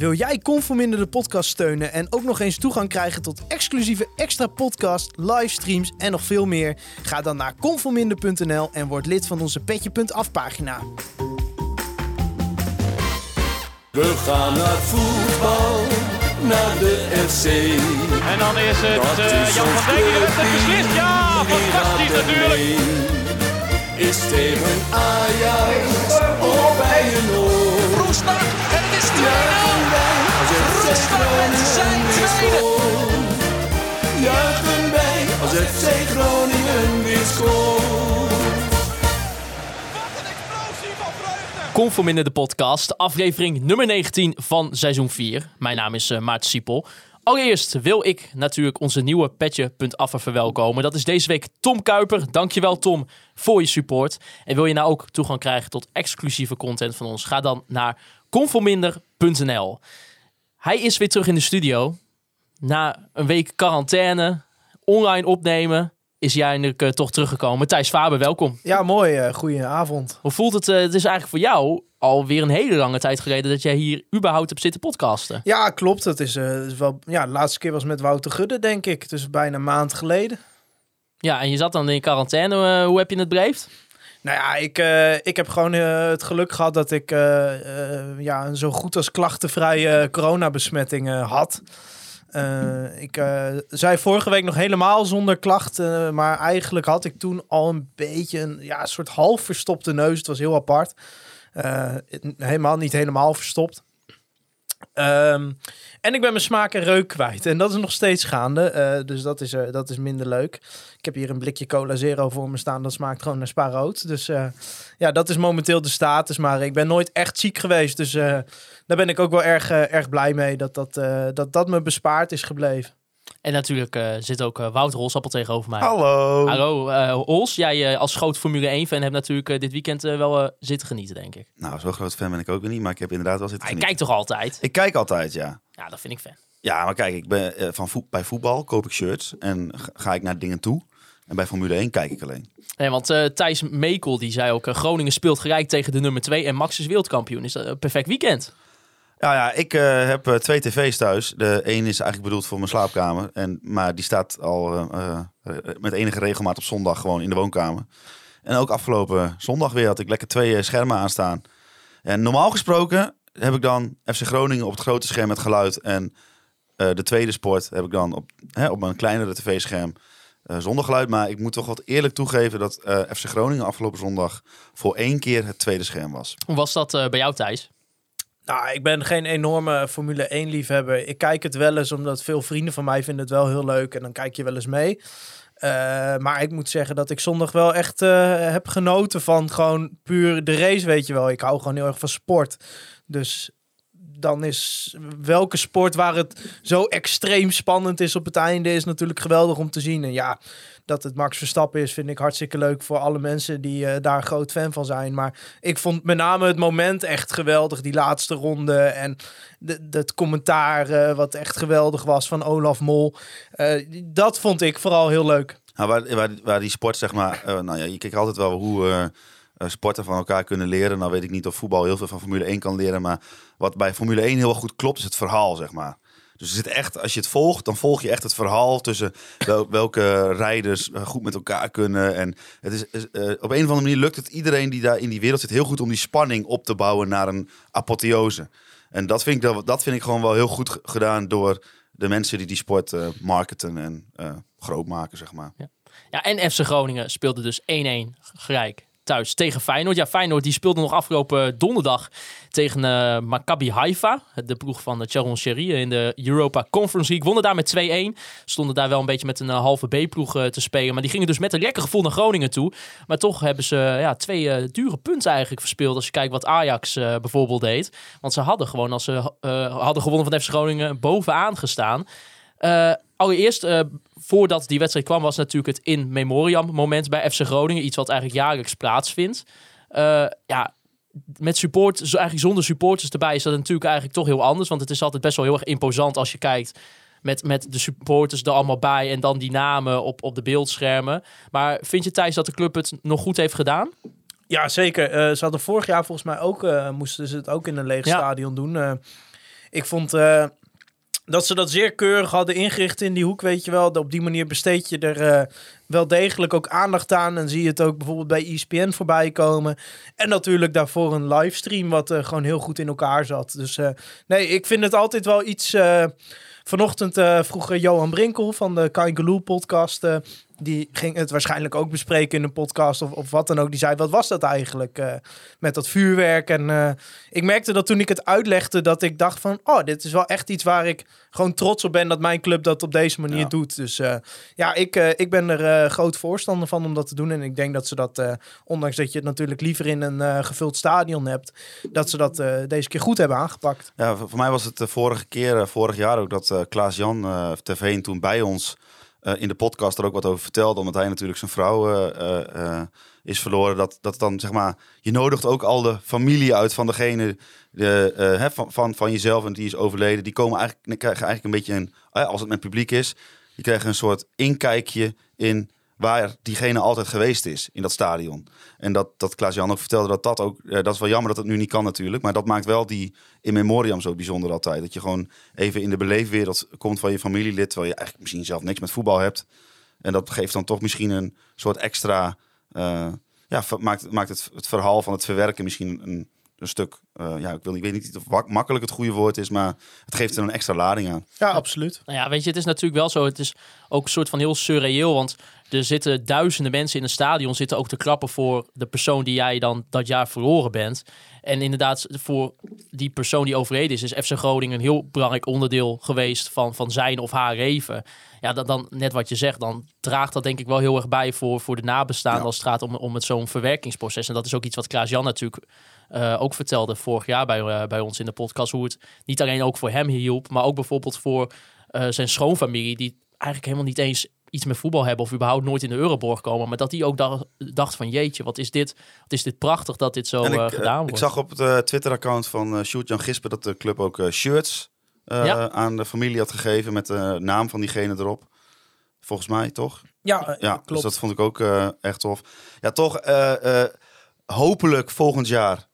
Wil jij Conforminder de podcast steunen en ook nog eens toegang krijgen tot exclusieve extra podcast, livestreams en nog veel meer? Ga dan naar conforminder.nl en word lid van onze petje.af pagina. We gaan naar voetbal, naar de FC. En dan is het Dat eh, is Jan van Dijk die beslist. Ja, fantastisch natuurlijk. mee? Is tegen Ajax of bij een oor? Roestak en het is 2-0. FC Roestak met zijn. Juichen wij als FC Groningen weer scoort. Conforminder de podcast, aflevering nummer 19 van seizoen 4. Mijn naam is uh, Maarten Siepel. Allereerst wil ik natuurlijk onze nieuwe petje.affer verwelkomen. Dat is deze week Tom Kuiper. Dankjewel Tom voor je support. En wil je nou ook toegang krijgen tot exclusieve content van ons? Ga dan naar conforminder.nl. Hij is weer terug in de studio. Na een week quarantaine, online opnemen, is hij eindelijk uh, toch teruggekomen. Thijs Faber, welkom. Ja, mooi. Uh, goedenavond. Hoe voelt het? Uh, het is eigenlijk voor jou alweer een hele lange tijd geleden dat jij hier überhaupt hebt zitten podcasten. Ja, klopt. Het is, uh, is wel. Ja, de laatste keer was met Wouter Gudde, denk ik. Dus bijna een maand geleden. Ja, en je zat dan in quarantaine. hoe heb je het beleefd? Nou ja, ik, uh, ik heb gewoon uh, het geluk gehad dat ik uh, ja, een zo goed als klachtenvrije coronabesmetting had. Ik zei vorige week nog helemaal zonder klachten, maar eigenlijk had ik toen al een beetje een ja, soort half verstopte neus. Het was heel apart. Helemaal niet helemaal verstopt. Um, en ik ben mijn smaak en reuk kwijt. En dat is nog steeds gaande. dus dat is, dat is minder leuk. Ik heb hier een blikje Cola Zero voor me staan. Dat smaakt gewoon naar spa rood. Dus ja, dat is momenteel de status. Maar ik ben nooit echt ziek geweest. Dus daar ben ik ook wel erg, erg blij mee dat dat, dat dat me bespaard is gebleven. En natuurlijk uh, zit ook Wouter Holsappel tegenover mij. Hallo. Hallo Hols. Jij als groot Formule 1 fan hebt natuurlijk dit weekend wel zitten genieten, denk ik. Nou, zo'n groot fan ben ik ook weer niet, maar ik heb inderdaad wel zitten Hij genieten. kijkt toch altijd? Ik kijk altijd, ja. Ja, dat vind ik fan. Ja, maar kijk, ik ben, van bij voetbal koop ik shirts en ga ik naar dingen toe. En bij Formule 1 kijk ik alleen. Nee, want uh, Thijs Mekel die zei ook... Uh, Groningen speelt gelijk tegen de nummer 2 en Max is wereldkampioen. Is dat een perfect weekend? Ja, ja ik uh, heb twee tv's thuis. De een is eigenlijk bedoeld voor mijn slaapkamer. En, maar die staat al met enige regelmaat op zondag gewoon in de woonkamer. En ook afgelopen zondag weer had ik lekker twee schermen aanstaan. En normaal gesproken heb ik dan FC Groningen op het grote scherm met geluid. En de tweede sport heb ik dan op, hè, op mijn kleinere tv-scherm zonder geluid. Maar ik moet toch wat eerlijk toegeven dat FC Groningen afgelopen zondag voor één keer het tweede scherm was. Hoe was dat bij jou, Thijs? Nou, ik ben geen enorme Formule 1 liefhebber. Ik kijk het wel eens omdat veel vrienden van mij vinden het wel heel leuk en dan kijk je wel eens mee. Uh, maar ik moet zeggen dat ik zondag wel echt heb genoten van gewoon puur de race, weet je wel. Ik hou gewoon heel erg van sport. Dus dan is welke sport waar het zo extreem spannend is op het einde is natuurlijk geweldig om te zien. En ja, dat het Max Verstappen is, vind ik hartstikke leuk voor alle mensen die uh, daar groot fan van zijn. Maar ik vond met name het moment echt geweldig, die laatste ronde en het commentaar uh, wat echt geweldig was van Olaf Mol. Uh, dat vond ik vooral heel leuk. Nou, waar, waar, waar die sport, zeg maar, nou ja, je kijkt altijd wel hoe sporten van elkaar kunnen leren. Nou weet ik niet of voetbal heel veel van Formule 1 kan leren, maar wat bij Formule 1 heel goed klopt, is het verhaal, zeg maar. Dus er zit echt, als je het volgt, dan volg je echt het verhaal tussen wel, welke rijders goed met elkaar kunnen. En het is, uh, op een of andere manier lukt het iedereen die daar in die wereld zit heel goed om die spanning op te bouwen naar een apotheose. En dat vind ik, dat vind ik gewoon wel heel goed gedaan door de mensen die die sport uh, marketen en uh, groot maken, zeg maar. Ja. ja, en FC Groningen speelde dus 1-1 gelijk thuis tegen Feyenoord. Ja, Feyenoord die speelde nog afgelopen donderdag tegen uh, Maccabi Haifa. De ploeg van Charon Sherry in de Europa Conference League. Wonnen daar met 2-1. Stonden daar wel een beetje met een halve B-ploeg te spelen. Maar die gingen dus met een lekker gevoel naar Groningen toe. Maar toch hebben ze ja, twee dure punten eigenlijk verspeeld. Als je kijkt wat Ajax bijvoorbeeld deed. Want ze hadden gewoon, als ze hadden gewonnen van FC Groningen, bovenaan gestaan. Uh, allereerst, uh, voordat die wedstrijd kwam, was natuurlijk het in memoriam moment bij FC Groningen. Iets wat eigenlijk jaarlijks plaatsvindt. Uh, ja, met supporters, eigenlijk zonder supporters erbij, is dat natuurlijk eigenlijk toch heel anders. Want het is altijd best wel heel erg imposant als je kijkt met, met de supporters er allemaal bij en dan die namen op, op de beeldschermen. Maar vind je Thijs dat de club het nog goed heeft gedaan? Ja, zeker. Uh, ze hadden vorig jaar volgens mij ook, uh, moesten ze het ook in een leeg Ja. stadion doen. Uh, ik vond eh, dat ze dat zeer keurig hadden ingericht in die hoek, weet je wel. Op die manier besteed je er eh, wel degelijk ook aandacht aan. En zie je het ook bijvoorbeeld bij ESPN voorbij komen. En natuurlijk daarvoor een livestream wat eh, gewoon heel goed in elkaar zat. Dus eh, nee, ik vind het altijd wel iets... vanochtend vroeg Johan Brinkel van de Kangaloo podcast... die ging het waarschijnlijk ook bespreken in een podcast of, of wat dan ook. Die zei, wat was dat eigenlijk eh, met dat vuurwerk? En eh, ik merkte dat toen ik het uitlegde, dat ik dacht van... oh, dit is wel echt iets waar ik gewoon trots op ben dat mijn club dat op deze manier Ja. doet. Dus eh, ja, ik, ik ben er groot voorstander van om dat te doen. En ik denk dat ze dat, ondanks dat je het natuurlijk liever in een gevuld stadion hebt... dat ze dat deze keer goed hebben aangepakt. Ja, voor mij was het de vorige keer, vorig jaar ook, dat Klaas-Jan eh Terveen toen bij ons in de podcast er ook wat over vertelde. Omdat hij natuurlijk zijn vrouw eh, eh, eh, is verloren. Dat, dat dan, zeg maar, je nodigt ook al de familie uit van degene de, eh, van, van, van jezelf en die is overleden. Die komen eigenlijk, krijgen eigenlijk een beetje een, eh, als het met publiek is, die krijgen een soort inkijkje in waar diegene altijd geweest is in dat stadion. En dat, dat Klaas-Jan ook vertelde dat dat ook... eh, dat is wel jammer dat het nu niet kan natuurlijk. Maar dat maakt wel die in memoriam zo bijzonder altijd. Dat je gewoon even in de beleefwereld komt van je familielid... terwijl je eigenlijk misschien zelf niks met voetbal hebt. En dat geeft dan toch misschien een soort extra... eh, ja, maakt, maakt het, het verhaal van het verwerken misschien een, een stuk... eh, ja, ik, wil, ik weet niet of wak- makkelijk het goede woord is... maar het geeft er een extra lading aan. Ja, absoluut. Nou ja, weet je, het is natuurlijk wel zo. Het is ook een soort van heel surreëel. Want er zitten duizenden mensen in een stadion zitten ook te klappen voor de persoon die jij dan dat jaar verloren bent. En inderdaad, voor die persoon die overleden is, is FC Groningen een heel belangrijk onderdeel geweest van, van zijn of haar leven. Ja, dat dan net wat je zegt, dan draagt dat denk ik wel heel erg bij voor, voor de nabestaanden Ja. als het gaat om, om het zo'n verwerkingsproces. En dat is ook iets wat Klaas-Jan natuurlijk eh, ook vertelde vorig jaar bij, eh, bij ons in de podcast. Hoe het niet alleen ook voor hem hielp, maar ook bijvoorbeeld voor eh, zijn schoonfamilie, die eigenlijk helemaal niet eens iets met voetbal hebben of überhaupt nooit in de Euroborg komen. Maar dat die ook dacht, dacht van jeetje, wat is dit, wat is dit prachtig dat dit zo ik, gedaan wordt. ik zag op het Twitter-account van eh Sjoerd-Jan Gispen dat de club ook shirts eh, Ja. aan de familie had gegeven met de naam van diegene erop. Volgens mij, toch? Ja, Ja, dus klopt. dat vond ik ook eh, echt tof. Ja, toch eh, eh, hopelijk volgend jaar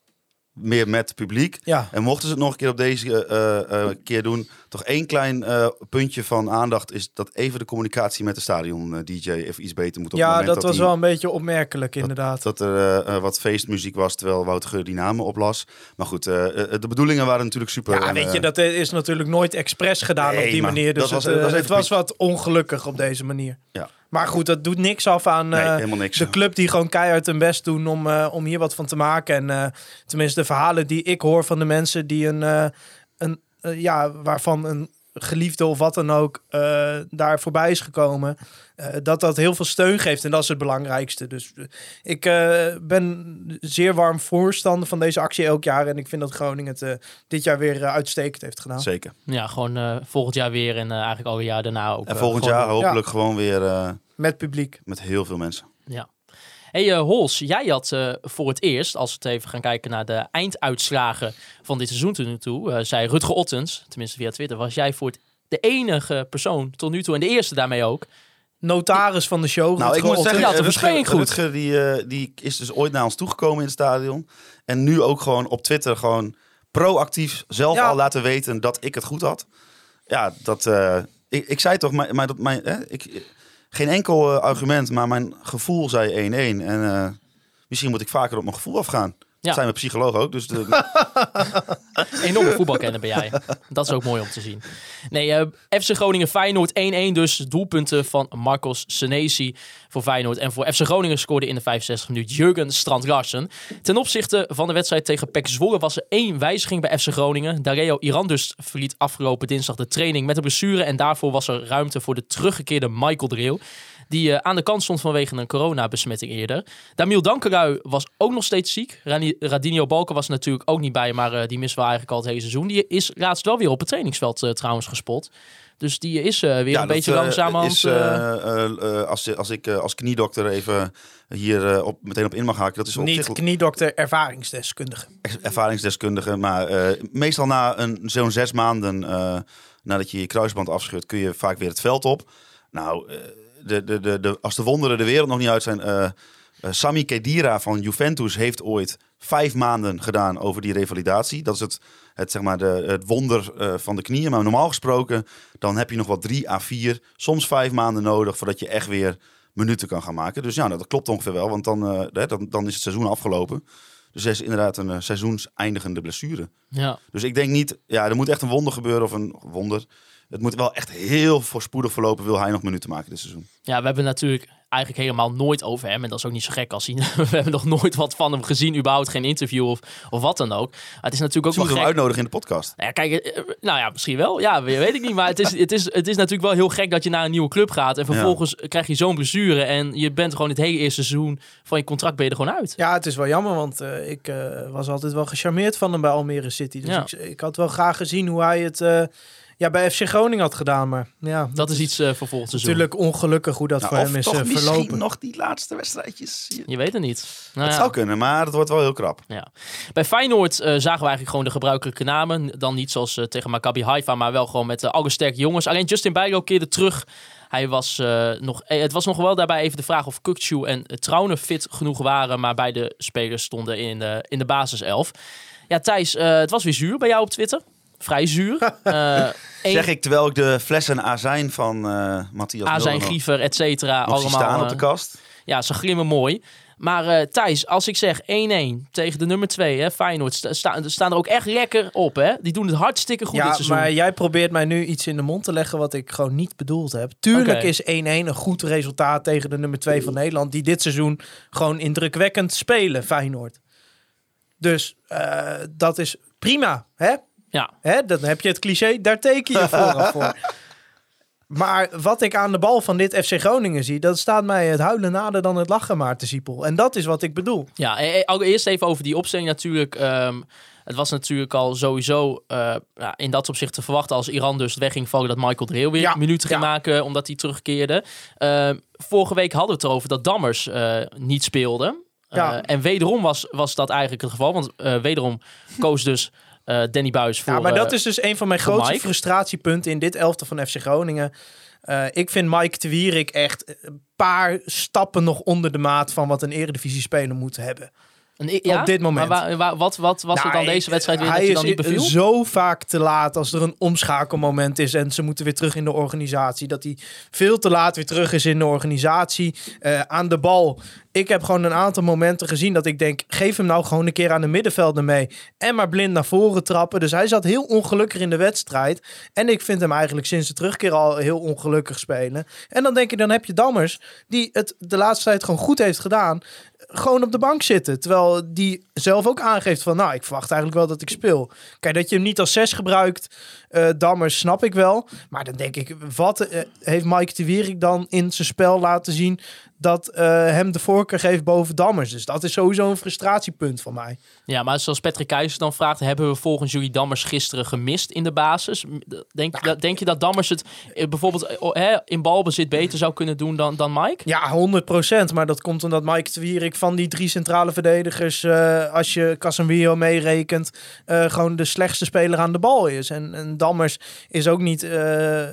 meer met publiek. Ja. En mochten ze het nog een keer op deze eh, eh, keer doen, toch één klein eh, puntje van aandacht is dat even de communicatie met de stadion eh, DJ even iets beter moet op het Ja, moment dat was die- wel een beetje opmerkelijk inderdaad. dat er eh, eh, wat feestmuziek was, terwijl Wouter Geur die namen oplas. Maar goed, eh, eh, de bedoelingen waren natuurlijk super. Ja, en, weet eh, je, dat is natuurlijk nooit expres gedaan Nee, op die manier. Dus dat het, dat was eh, het was wat ongelukkig op deze manier. Ja. Maar goed, dat doet niks af aan Nee, eh, niks. de club die gewoon keihard hun best doen om, eh, om hier wat van te maken. En eh, tenminste, de verhalen die ik hoor van de mensen die een, een ja, waarvan een geliefde of wat dan ook eh, daar voorbij is gekomen, eh, dat dat heel veel steun geeft. En dat is het belangrijkste. Dus eh, ik eh, ben zeer warm voorstander van deze actie elk jaar. En ik vind dat Groningen het dit jaar weer uitstekend heeft gedaan. Zeker. Ja, gewoon eh, volgend jaar weer en eigenlijk al een jaar daarna ook. En volgend gewoon jaar hopelijk gewoon weer eh, Met publiek. met heel veel mensen. Ja. Hey eh, Hols, jij had eh, voor het eerst, als we het even gaan kijken naar de einduitslagen van dit seizoen tot nu toe, eh, zei Rutger Ottens, tenminste via Twitter, was jij voor het de enige persoon tot nu toe en de eerste daarmee ook. Notaris van de show. Nou, ik moet zeggen, Ja, de Rutger, goed. Rutger die, eh, die is dus ooit naar ons toegekomen in het stadion. En nu ook gewoon op Twitter gewoon proactief zelf Ja. al laten weten dat ik het goed had. Ja, dat... eh, ik, ik zei toch, maar, maar dat mijn... Hè, ik, geen enkel eh, argument, maar mijn gevoel zei 1-1. En eh, misschien moet ik vaker op mijn gevoel afgaan. Ja. Zijn we psycholoog ook, dus... De, Enorme voetbalkenner ben jij. Dat is ook mooi om te zien. Nee, eh, FC Groningen Feyenoord 1-1 dus. Doelpunten van Marcos Senesi voor Feyenoord. En voor FC Groningen scoorde in de 65 minuut Jurgen Strand Larsen. Ten opzichte van de wedstrijd tegen PEC Zwolle was er één wijziging bij FC Groningen. Dareo Irandus verliet afgelopen dinsdag de training met een blessure. En daarvoor was er ruimte voor de teruggekeerde Michael Dreel. Die eh, aan de kant stond vanwege een coronabesmetting eerder. Damiel Dankerui was ook nog steeds ziek. Rani- Radinho Balken was er natuurlijk ook niet bij, maar eh, die missen we eigenlijk al het hele seizoen. Die is laatst wel weer op het trainingsveld eh, trouwens gespot. Dus die is eh, weer Ja, een dat, beetje eh, langzamerhand... is, eh, eh, eh, eh, als, als ik als kniedokter even hier op, meteen op in mag haken. Dat is op Niet zich kniedokter, ervaringsdeskundige. ervaringsdeskundige. Maar eh, meestal na een, zo'n zes maanden eh, nadat je je kruisband afscheurt, kun je vaak weer het veld op. Nou, eh, de, de, de, de, als de wonderen de wereld nog niet uit zijn, eh, Eh, Sami Khedira van Juventus heeft ooit vijf maanden gedaan over die revalidatie. Dat is het, het, zeg maar de, het wonder eh, van de knieën. Maar normaal gesproken, dan heb je nog wel drie à vier, soms vijf maanden nodig voordat je echt weer minuten kan gaan maken. Dus ja, nou, dat klopt ongeveer wel, want dan, dan, dan is het seizoen afgelopen. Dus er is inderdaad een seizoenseindigende blessure. Ja. Dus ik denk niet, ja, er moet echt een wonder gebeuren of een wonder. Het moet wel echt heel voorspoedig verlopen, wil hij nog minuten maken dit seizoen. ja, we hebben natuurlijk eigenlijk helemaal nooit over hem. En dat is ook niet zo gek als hij... we hebben nog nooit wat van hem gezien. überhaupt geen interview of, of wat dan ook. Maar het is natuurlijk ook Zullen we wel hem gek... uitnodigen in de podcast? Nou ja, kijk, eh, eh, nou ja, misschien wel. Ja, weet ik niet. Maar het is, het, is, het is natuurlijk wel heel gek dat je naar een nieuwe club gaat. En vervolgens krijg je zo'n blessure. En je bent gewoon het hele eerste seizoen van je contract ben je er gewoon uit. Ja, het is wel jammer, want eh, ik eh, was altijd wel gecharmeerd van hem bij Almere City. Dus Ja. ik, ik had wel graag gezien hoe hij het eh, ja, bij FC Groningen had gedaan. Maar ja, Dat is iets eh voor volgend seizoen. natuurlijk ongelukkig hoe dat Nou, voor hem is toch eh, misschien verlopen. nog die laatste wedstrijdjes. Je weet het niet. Nou Het ja. zou kunnen, maar het wordt wel heel krap. Ja. Bij Feyenoord eh, zagen we eigenlijk gewoon de gebruikelijke namen. Dan niet zoals tegen Maccabi Haifa, maar wel gewoon met uh, alle sterke jongens. Alleen Justin Bijlo keerde terug. Hij was eh, nog, het was nog wel daarbij even de vraag of Kukcu en uh, Trauner fit genoeg waren. Maar beide spelers stonden in, de in de basiself. Ja, Thijs, eh, het was weer zuur bij jou op Twitter. Vrij zuur. Eh, één- Zeg ik terwijl ik de flessen azijn van eh Matthias Azijn, Griever, et cetera. Allemaal, staan op eh, de kast. Ja, ze glimmen mooi. Maar eh, Thijs, als ik zeg 1-1 tegen de nummer 2, hè, Feyenoord, sta, sta- staan er ook echt lekker op. Hè? Die doen het hartstikke goed dit Ja, seizoen. maar jij probeert mij nu iets in de mond te leggen wat ik gewoon niet bedoeld heb. Tuurlijk is 1-1 een goed resultaat tegen de nummer 2 van Nederland. Die dit seizoen gewoon indrukwekkend spelen, Feyenoord. Dus eh, dat is prima. Hè? Ja, Hè? Dan heb je het cliché, daar teken je vooraf voor. Maar wat ik aan de bal van dit FC Groningen zie, dat staat mij het huilen nader dan het lachen maar te Siepel. En dat is wat ik bedoel. ja eh, eh, eerst even over die opstelling natuurlijk. Ehm, het was natuurlijk al sowieso eh, in dat opzicht te verwachten als Iran dus weg ging vallen dat Michael Dreel weer Ja, minuten ging ja. maken omdat hij terugkeerde. Ehm, vorige week hadden we het erover dat Dammers eh, niet speelde. Ja. Eh, en wederom was, was dat eigenlijk het geval, want wederom koos dus eh, Danny Buis voor... Ja, maar dat eh, is dus een van mijn grootste Mike. frustratiepunten in dit elftal van FC Groningen. Eh, ik vind Mike de Wierik echt een paar stappen nog onder de maat van wat een eredivisie-speler moet hebben. Een- ja? Op dit moment. Maar waar- waar- wat, wat was er Nou, dan deze wedstrijd weer hij dat je dan is niet beviel? zo vaak te laat als er een omschakelmoment is en ze moeten weer terug in de organisatie. Dat hij veel te laat weer terug is in de organisatie. Aan de bal. Ik heb gewoon een aantal momenten gezien dat ik denk, geef hem nou gewoon een keer aan de middenvelder mee. En maar blind naar voren trappen. Dus hij zat heel ongelukkig in de wedstrijd. En ik vind hem eigenlijk sinds de terugkeer al heel ongelukkig spelen. En dan denk ik, dan heb je Dammers, die het de laatste tijd gewoon goed heeft gedaan gewoon op de bank zitten. Terwijl die zelf ook aangeeft van... nou, ik verwacht eigenlijk wel dat ik speel. Kijk, dat je hem niet als zes gebruikt... eh Dammers snap ik wel. Maar dan denk ik... wat eh, heeft Mike de Wierik dan in zijn spel laten zien... dat eh, hem de voorkeur geeft boven Dammers? Dus dat is sowieso een frustratiepunt van mij. Ja, maar zoals Patrick Keizer dan vraagt, hebben we volgens jullie Dammers gisteren gemist in de basis? Denk, je dat- denk je dat Dammers het bijvoorbeeld oh, hè, in balbezit beter zou kunnen doen dan, dan Mike? Ja, 100%. Maar dat komt omdat Mike de Wierik van die drie centrale verdedigers... als je Casemiro meerekent... eh, gewoon de slechtste speler aan de bal is. En, en Dammers is ook niet eh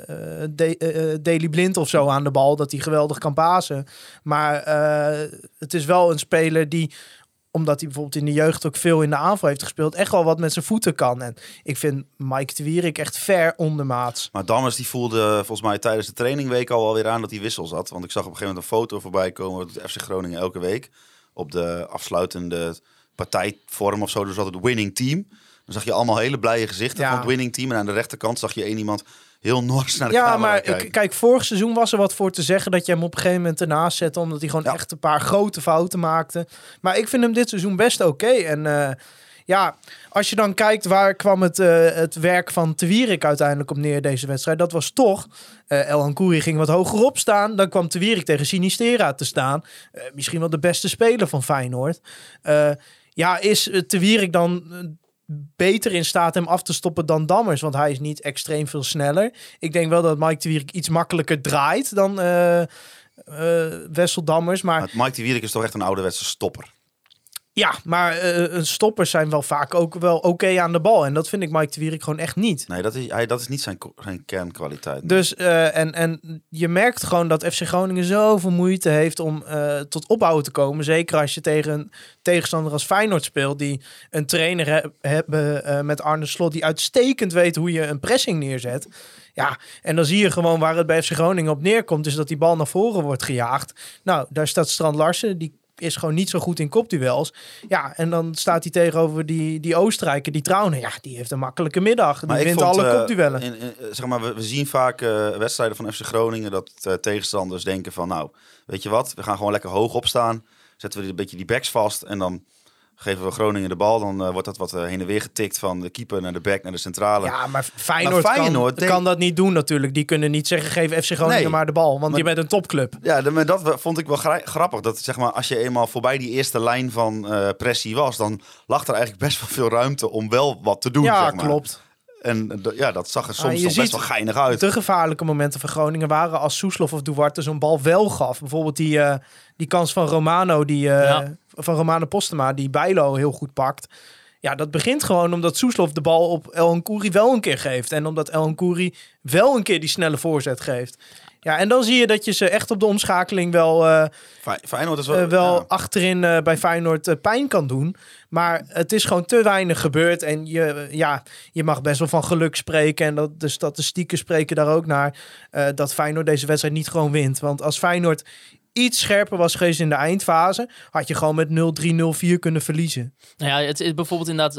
eh, De- eh, Daily Blind of zo aan de bal... dat hij geweldig kan pasen. Maar eh, het is wel een speler die omdat hij bijvoorbeeld in de jeugd ook veel in de aanval heeft gespeeld, echt wel wat met zijn voeten kan. En ik vind Mike de Wierik echt ver ondermaats. Maar Dammers die voelde volgens mij tijdens de trainingweek al alweer aan dat hij wissel zat. Want ik zag op een gegeven moment een foto voorbij komen van FC Groningen elke week. Op de afsluitende partijvorm of zo. Dus altijd het winning team. Dan zag je allemaal hele blije gezichten Ja. van het winning team. En aan de rechterkant zag je één iemand heel nors naar de Ja, camera maar kijken. kijk, vorig seizoen was er wat voor te zeggen dat je hem op een gegeven moment ernaast zette, omdat hij gewoon Ja. echt een paar grote fouten maakte. Maar ik vind hem dit seizoen best oké. En eh, ja, als je dan kijkt waar kwam het, eh, het werk van Te Wierik uiteindelijk op neer deze wedstrijd, dat was toch, eh El Hankouri ging wat hoger op staan, dan kwam Te Wierik tegen Sinistera te staan. Misschien wel de beste speler van Feyenoord. Ja, is eh, Te Wierik dan eh, beter in staat hem af te stoppen dan Dammers. Want hij is niet extreem veel sneller. Ik denk wel dat Mike de Wierik iets makkelijker draait dan eh, Wessel Dammers. Maar Maar Mike de Wierik is toch echt een ouderwetse stopper. Ja, maar eh, stoppers zijn wel vaak ook wel oké aan de bal. En dat vind ik Mike de Wierik gewoon echt niet. Nee, dat is, hij, dat is niet zijn, zijn kernkwaliteit. Dus, eh, en, en je merkt gewoon dat FC Groningen zoveel moeite heeft om eh, tot opbouwen te komen. Zeker als je tegen een tegenstander als Feyenoord speelt, die een trainer he- hebben eh, met Arne Slot, die uitstekend weet hoe je een pressing neerzet. Ja, en dan zie je gewoon waar het bij FC Groningen op neerkomt, is dat die bal naar voren wordt gejaagd. Nou, daar staat Strand Larsen, die is gewoon niet zo goed in kopduels. Ja, en dan staat hij tegenover die, die Oostenrijker, die Trauner. Ja, die heeft een makkelijke middag. Die Maar wint vond, alle eh, kopduellen. in- in- zeg maar, we, we zien vaak eh, wedstrijden van FC Groningen dat eh, tegenstanders denken van, nou, weet je wat, we gaan gewoon lekker hoog opstaan. Zetten we een beetje die backs vast en dan geven we Groningen de bal. Dan eh, wordt dat wat eh, heen en weer getikt van de keeper naar de back naar de centrale. Ja, maar Feyenoord, Maar Feyenoord kan, denk- kan dat niet doen natuurlijk. Die kunnen niet zeggen, geef FC Groningen Nee. maar de bal. Want Maar- je bent een topclub. Ja, maar dat vond ik wel gra- grappig. Dat zeg maar, als je eenmaal voorbij die eerste lijn van eh, pressie was, dan lag er eigenlijk best wel veel ruimte om wel wat te doen. Ja, zeg maar. klopt. En ja, dat zag er soms Ah, je toch best wel geinig uit. De gevaarlijke momenten van Groningen waren als Soeslof of Duarte zo'n bal wel gaf. Bijvoorbeeld die, eh, die kans van Romano, die, eh, Ja. Van Romano Postema, die Bijlo heel goed pakt. Ja, dat begint gewoon omdat Soeslof de bal op El Nkouri wel een keer geeft. En omdat El Nkouri wel een keer die snelle voorzet geeft. Ja, en dan zie je dat je ze echt op de omschakeling wel... Fey- Feyenoord is wel... eh, wel ja. achterin eh, bij Feyenoord pijn kan doen. Maar het is gewoon te weinig gebeurd. En je, ja, je mag best wel van geluk spreken. En dat, de statistieken spreken daar ook naar. dat Feyenoord deze wedstrijd niet gewoon wint. Want als Feyenoord iets scherper was geweest in de eindfase... had je gewoon met 0-3, 0-4 kunnen verliezen. Nou ja, het is bijvoorbeeld inderdaad,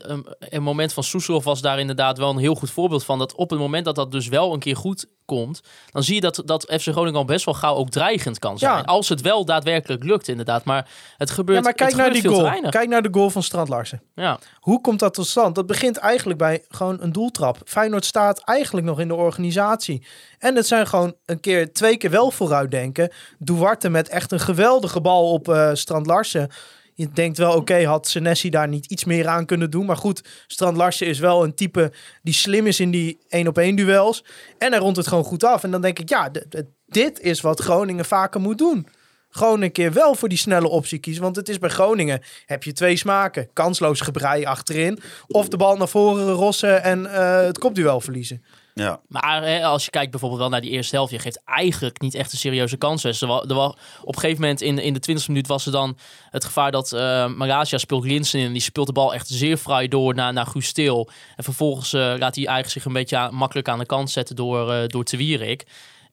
een, een moment van Soeslof was daar inderdaad wel een heel goed voorbeeld van. Dat op het moment dat dat dus wel een keer goed komt, dan zie je dat, dat FC Groningen al best wel gauw ook dreigend kan zijn. Ja. Als het wel daadwerkelijk lukt inderdaad. Maar het gebeurt, Ja, maar kijk naar die goal. Kijk naar de goal van Strand Larsen. Ja. Hoe komt dat tot stand? Dat begint eigenlijk bij gewoon een doeltrap. Feyenoord staat eigenlijk nog in de organisatie. En het zijn gewoon een keer, twee keer wel vooruitdenken. Duarte met echt een geweldige bal op eh, Strand Larsen. Je denkt wel, oké, had Senesi daar niet iets meer aan kunnen doen. Maar goed, Strand Larsen is wel een type die slim is in die één-op-één duels. En hij rondt het gewoon goed af. En dan denk ik, ja, dit is wat Groningen vaker moet doen. Gewoon een keer wel voor die snelle optie kiezen. Want het is bij Groningen, heb je twee smaken. Kansloos gebrei achterin. Of de bal naar voren rossen en eh, het kopduel verliezen. Ja. Maar hè, als je kijkt bijvoorbeeld wel naar die eerste helft, je geeft eigenlijk niet echt een serieuze kans. Dus er wa- er op een gegeven moment in, in de 20e minuut was er dan het gevaar dat eh Malaysia speelt Linsen in. En die speelt de bal echt zeer fraai door naar, naar. En vervolgens eh, laat hij eigenlijk zich een beetje makkelijk aan de kant zetten door, eh door.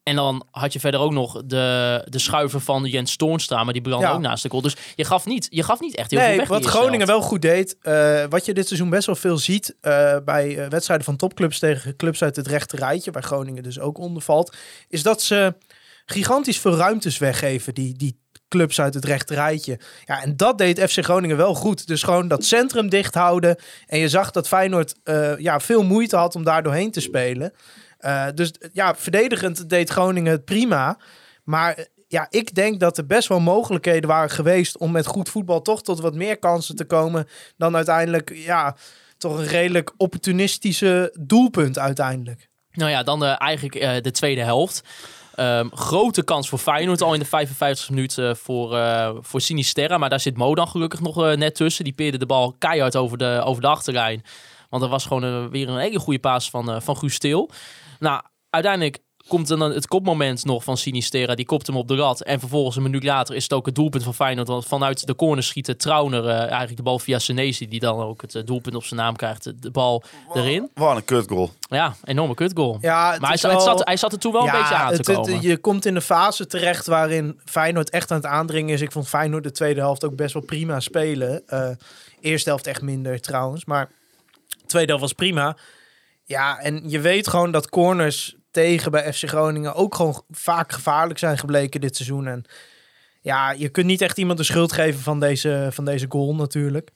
En dan had je verder ook nog de, de schuiver van Jens Toornstra, maar die brandde Ja. ook naast de goal. Dus je gaf niet, je gaf niet echt heel veel Nee, weg. wat Groningen wel goed deed. eh, wat je dit seizoen best wel veel ziet eh, bij eh, wedstrijden van topclubs tegen clubs uit het rechte rijtje, waar Groningen dus ook onder valt, is dat ze gigantisch veel ruimtes weggeven, die, die clubs uit het rechte rijtje. Ja, en dat deed FC Groningen wel goed. Dus gewoon dat centrum dicht houden. En je zag dat Feyenoord ja, veel moeite had om daar doorheen te spelen. Eh, dus ja, verdedigend deed Groningen het prima. Maar eh, ja, ik denk dat er best wel mogelijkheden waren geweest om met goed voetbal toch tot wat meer kansen te komen dan uiteindelijk, ja, toch een redelijk opportunistische doelpunt uiteindelijk. Nou ja, dan eh, eigenlijk de tweede helft. Ehm, grote kans voor Feyenoord al in de 55 minuut eh, voor, eh voor Sinisterra. Maar daar zit Mo dan gelukkig nog net tussen. Die peerde de bal keihard over de, over de achterlijn. Want er was gewoon weer een hele goede paas van, van Guus. Nou, uiteindelijk komt dan het kopmoment nog van Sinisterra. Die kopt hem op de lat. En vervolgens een minuut later is het ook het doelpunt van Feyenoord. Want vanuit de corner schiet Trauner eh, eigenlijk de bal via Senesi. Die dan ook het eh, doelpunt op zijn naam krijgt. De, de bal erin. Wat een kutgoal. Ja, enorme kutgoal. Ja, het Maar hij, zat- het wel- zat, hij zat er toen wel een beetje aan het- te het- komen. je komt in een fase terecht waarin Feyenoord echt aan het aandringen is. Ik vond Feyenoord de tweede helft ook best wel prima spelen. Eh eerste helft echt minder trouwens, maar tweede helft was prima. Ja, en je weet gewoon dat corners tegen bij FC Groningen ook gewoon vaak gevaarlijk zijn gebleken dit seizoen. En ja, je kunt niet echt iemand de schuld geven van deze, van deze goal natuurlijk.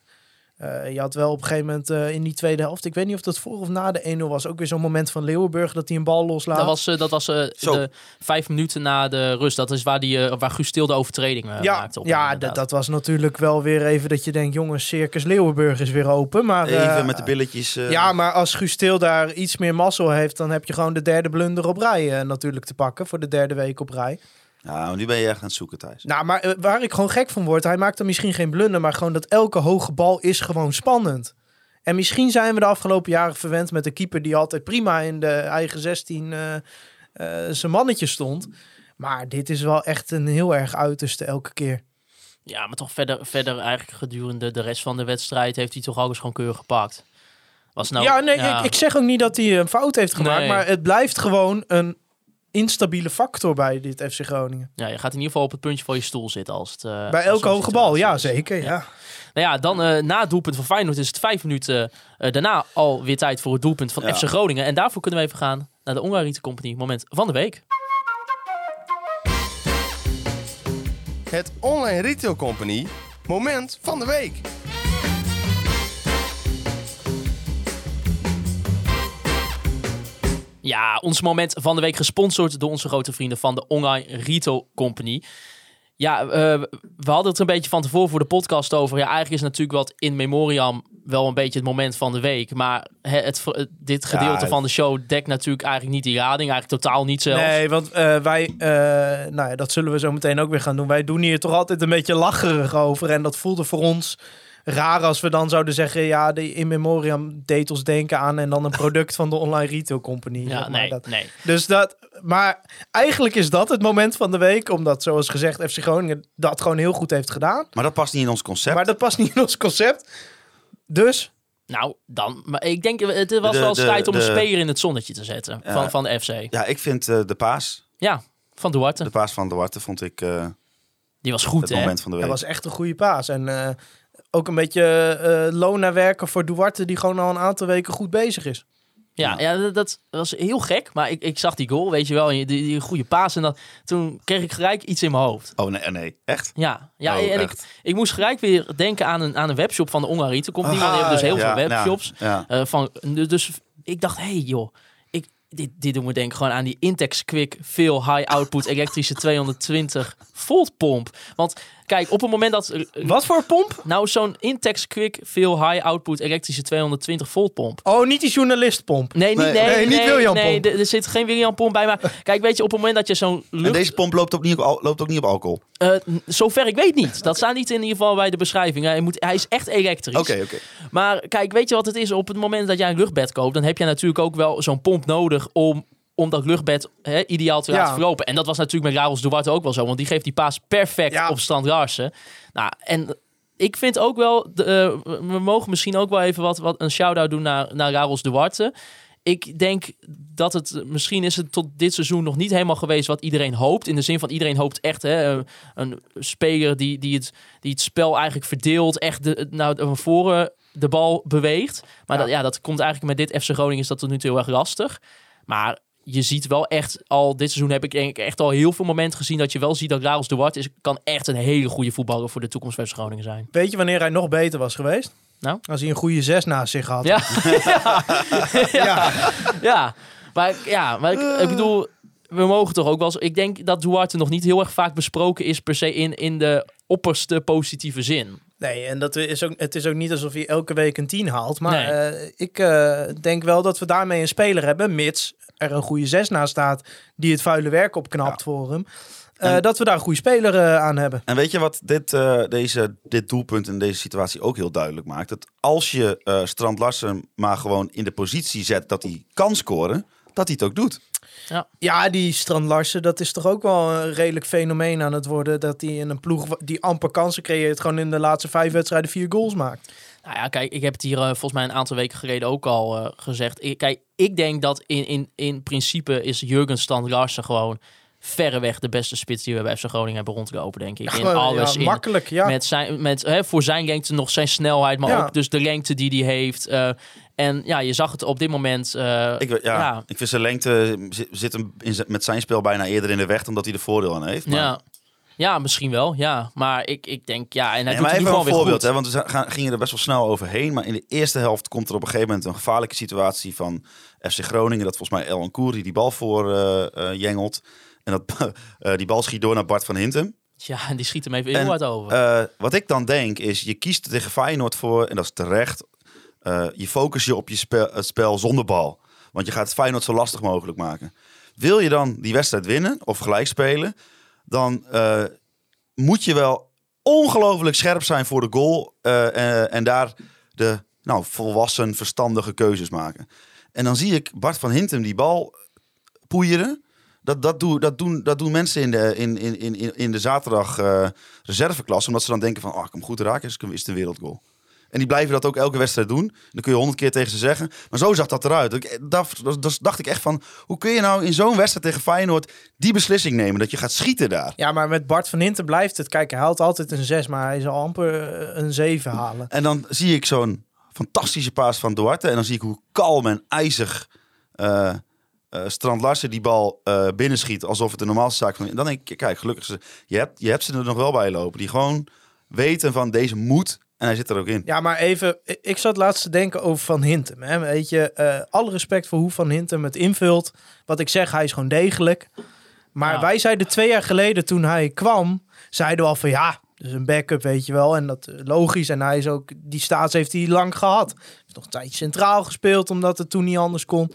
Eh, je had wel op een gegeven moment eh, in die tweede helft, ik weet niet of dat voor of na de 1-0 was, ook weer zo'n moment van Leeuwenburg dat hij een bal loslaat. Dat was, eh, dat was eh, Zo. de vijf minuten na de rust. Dat is waar, die, waar Guus Til de overtreding ja, maakte. Op ja dat, was natuurlijk wel weer even dat je denkt, jongens, Circus Leeuwenburg is weer open. Maar, Even met de billetjes. eh, Ja, maar als Guus Til daar iets meer mazzel heeft, dan heb je gewoon de derde blunder op rij eh, natuurlijk te pakken voor de derde week op rij. Maar nu ben je echt aan het zoeken, Thijs. Nou, maar eh, waar ik gewoon gek van word, hij maakt dan misschien geen blunder, maar gewoon dat elke hoge bal is gewoon spannend. En misschien zijn we de afgelopen jaren verwend met een keeper die altijd prima in de eigen 16 eh, eh, zijn mannetje stond. Maar dit is wel echt een heel erg uiterste elke keer. Ja, maar toch verder, verder eigenlijk gedurende de rest van de wedstrijd heeft hij toch alles gewoon keurig gepakt. Was nou, ja, nee, Ik, ik zeg ook niet dat hij een fout heeft gemaakt, Nee. maar het blijft gewoon een instabiele factor bij dit FC Groningen. ja, je gaat in ieder geval op het puntje van je stoel zitten als het... eh, bij elke hoge bal, ja zeker. Ja. Nou ja, dan eh, na het doelpunt van Feyenoord is het vijf minuten eh, daarna alweer tijd voor het doelpunt van Ja. FC Groningen. En daarvoor kunnen we even gaan naar de Ongarite Company moment van de week. Het Online Retail Company moment van de week. Ja, ons moment van de week gesponsord door onze grote vrienden van de Online Retail Company. Ja, eh, we hadden het er een beetje van tevoren voor de podcast over. Ja, eigenlijk is natuurlijk wat in memoriam wel een beetje het moment van de week. Maar het, het- dit gedeelte van de show dekt natuurlijk eigenlijk niet die rading. Eigenlijk totaal niet zelfs. Nee, want eh, wij, eh, nou ja, dat zullen we zo meteen ook weer gaan doen. Wij doen hier toch altijd een beetje lacherig over. En dat voelde voor ons raar als we dan zouden zeggen... ja, de in memoriam deed ons denken aan... en dan een product van de online retail company. Ja, zeg maar. nee, Dat, nee. dus dat, maar eigenlijk is dat het moment van de week. Omdat, zoals gezegd, FC Groningen dat gewoon heel goed heeft gedaan. Maar dat past niet in ons concept. Maar dat past niet in ons concept. Dus, Nou, dan. Maar ik denk, het was De- wel de- tijd om een speler in het zonnetje te zetten Ja. van, van de FC. Ja, ik vind eh, de paas, Ja, van Duarte. de paas van Duarte, vond ik eh, Die was goed, het hè? moment van de week. dat was echt een goede paas. En eh, ook een beetje eh loon naar werken voor Duarte... die gewoon al een aantal weken goed bezig is. Ja, ja dat, dat was heel gek. Maar ik, ik zag die goal, weet je wel. Die, die, die goede paas. En dat, toen kreeg ik gelijk iets in mijn hoofd. Oh nee, nee, echt? Ja, ja Oh, en ik, echt? ik moest gelijk weer denken aan een, aan een webshop van de Ongarite. Komt niemand, Ah, die hebben dus heel Ja, veel webshops. Ja, Eh, van, dus ik dacht, hé hey, joh, ik, dit, dit doen we denk ik gewoon aan die Intex Quick veel high output elektrische 220 volt pomp. Want kijk, op het moment dat... eh, Wat voor pomp? Nou, zo'n Intex Quick veel high output elektrische 220 volt pomp. Oh, niet die journalistpomp. Nee, niet, Nee, nee, nee, niet nee, William nee, pomp. er, er zit geen William pomp bij. Maar kijk, weet je, op het moment dat je zo'n En deze pomp loopt ook niet op, loopt ook niet op alcohol. eh, n- zover ik weet niet. Dat staat niet in ieder geval bij de beschrijving. Hij, moet, hij is echt elektrisch. Oké, oké. Maar kijk, weet je wat het is? Op het moment dat jij een luchtbed koopt, dan heb je natuurlijk ook wel zo'n pomp nodig om, om dat luchtbed hè, ideaal te Ja. laten verlopen. En dat was natuurlijk met Raros Duarte ook wel zo, want die geeft die paas perfect Ja. op Strand Larsen. Nou, en ik vind ook wel, de, eh, we mogen misschien ook wel even wat, wat een shout-out doen naar, naar Raros Duarte. Ik denk dat het, misschien is het tot dit seizoen nog niet helemaal geweest wat iedereen hoopt. In de zin van iedereen hoopt echt hè, een- een speler die, die, het, die het spel eigenlijk verdeelt, echt de, nou, van voren de bal beweegt. Maar Ja. Dat, ja, dat komt eigenlijk met dit FC Groningen is dat tot nu toe heel erg lastig. Maar je ziet wel echt al, dit seizoen heb ik denk ik echt al heel veel momenten gezien dat je wel ziet dat Raros Duarte is, kan echt een hele goede voetballer voor de toekomst van Groningen zijn. Weet je wanneer hij nog beter was geweest? Nou? Als hij een goede zes naast zich had. Ja, ja. ja. Maar, ja, maar ik, ik bedoel, we mogen toch ook wel eens... Ik denk dat Duarte nog niet heel erg vaak besproken is per se in, in de opperste positieve zin. Nee, en dat is ook, het is ook niet alsof hij elke week een 10 haalt. Maar Nee. eh, ik eh, denk wel dat we daarmee een speler hebben, mits er een goede zes naast staat die het vuile werk opknapt voor hem. eh, En- dat we daar een goede speler aan hebben. En weet je wat dit, eh, deze, dit doelpunt in deze situatie ook heel duidelijk maakt? Dat als je eh, Strand Larsen maar gewoon in de positie zet dat hij kan scoren, dat hij het ook doet. Ja, die Strand Larsen, dat is toch ook wel een redelijk fenomeen aan het worden. Dat hij in een ploeg die amper kansen creëert, gewoon in de laatste vijf wedstrijden vier goals maakt. Nou ja, kijk, ik heb het hier eh, volgens mij een aantal weken geleden ook al eh, gezegd. Ik, kijk, ik denk dat in, in, in principe is Jurgen Strand Larsen gewoon verreweg de beste spits die we bij FC Groningen hebben rondlopen, denk ik. in alles. ja, in, makkelijk, ja. Met zijn, met, hè, voor zijn lengte nog zijn snelheid, maar Ja. ook dus de lengte die hij heeft. eh, en ja, je zag het op dit moment. eh, Ik, ja, Ja. ik vind zijn lengte zit, hem in met zijn spel bijna eerder in de weg dan dat hij er voordeel aan heeft. Maar, ja. ja, misschien wel. Ja, maar ik, ik denk ja, en hij Nee, doet maar het nu even gewoon een weer voorbeeld, goed. hè, want we gaan, gingen er best wel snel overheen. Maar in de eerste helft komt er op een gegeven moment een gevaarlijke situatie van FC Groningen. Dat volgens mij El Koeri die bal voor eh, eh, jengelt. En dat, eh, die bal schiet door naar Bart van Hintem. Ja, en die schiet hem even heel hard over. Eh, wat ik dan denk is, je kiest tegen Feyenoord voor, en dat is terecht, eh, je focus je op je spel, het spel zonder bal. Want je gaat het Feyenoord zo lastig mogelijk maken. Wil je dan die wedstrijd winnen of gelijk spelen, dan moet je wel ongelooflijk scherp zijn voor de goal. en daar de nou, volwassen, verstandige keuzes maken. En dan zie ik Bart van Hintem die bal poeieren. Dat, dat, doen, dat, doen, dat doen mensen in de, in, in, in, in de zaterdag eh reserveklasse. Omdat ze dan denken van, ah, ik hem goed raken, is, is het een wereldgoal. En die blijven dat ook elke wedstrijd doen. Dan kun je honderd keer tegen ze zeggen. Maar zo zag dat eruit. Ik, dat, dat, dat dacht ik echt van, hoe kun je nou in zo'n wedstrijd tegen Feyenoord die beslissing nemen? Dat je gaat schieten daar. Ja, maar met Bart van Hinten blijft het. Kijk, hij haalt altijd een 6, maar hij zal amper eh, een 7 halen. En dan zie ik zo'n fantastische paas van Duarte. En dan zie ik hoe kalm en ijzig eh, eh, Strand Larsen die bal eh, binnenschiet. Alsof het een normaalste zaak is. Dan denk ik, kijk, gelukkig, ze, je, hebt, je hebt ze er nog wel bij lopen. Die gewoon weten van deze moet. En hij zit er ook in. Ja, maar even, ik zat laatst te denken over Van Hintem. Hè. Weet je, eh, alle respect voor hoe Van Hintem het invult. Wat ik zeg, hij is gewoon degelijk. Maar Ja. wij zeiden twee jaar geleden toen hij kwam, zeiden we al van ja, dus een backup, weet je wel. En dat logisch. En hij is ook, die staats heeft hij lang gehad. Hij heeft nog een tijdje centraal gespeeld, omdat het toen niet anders kon.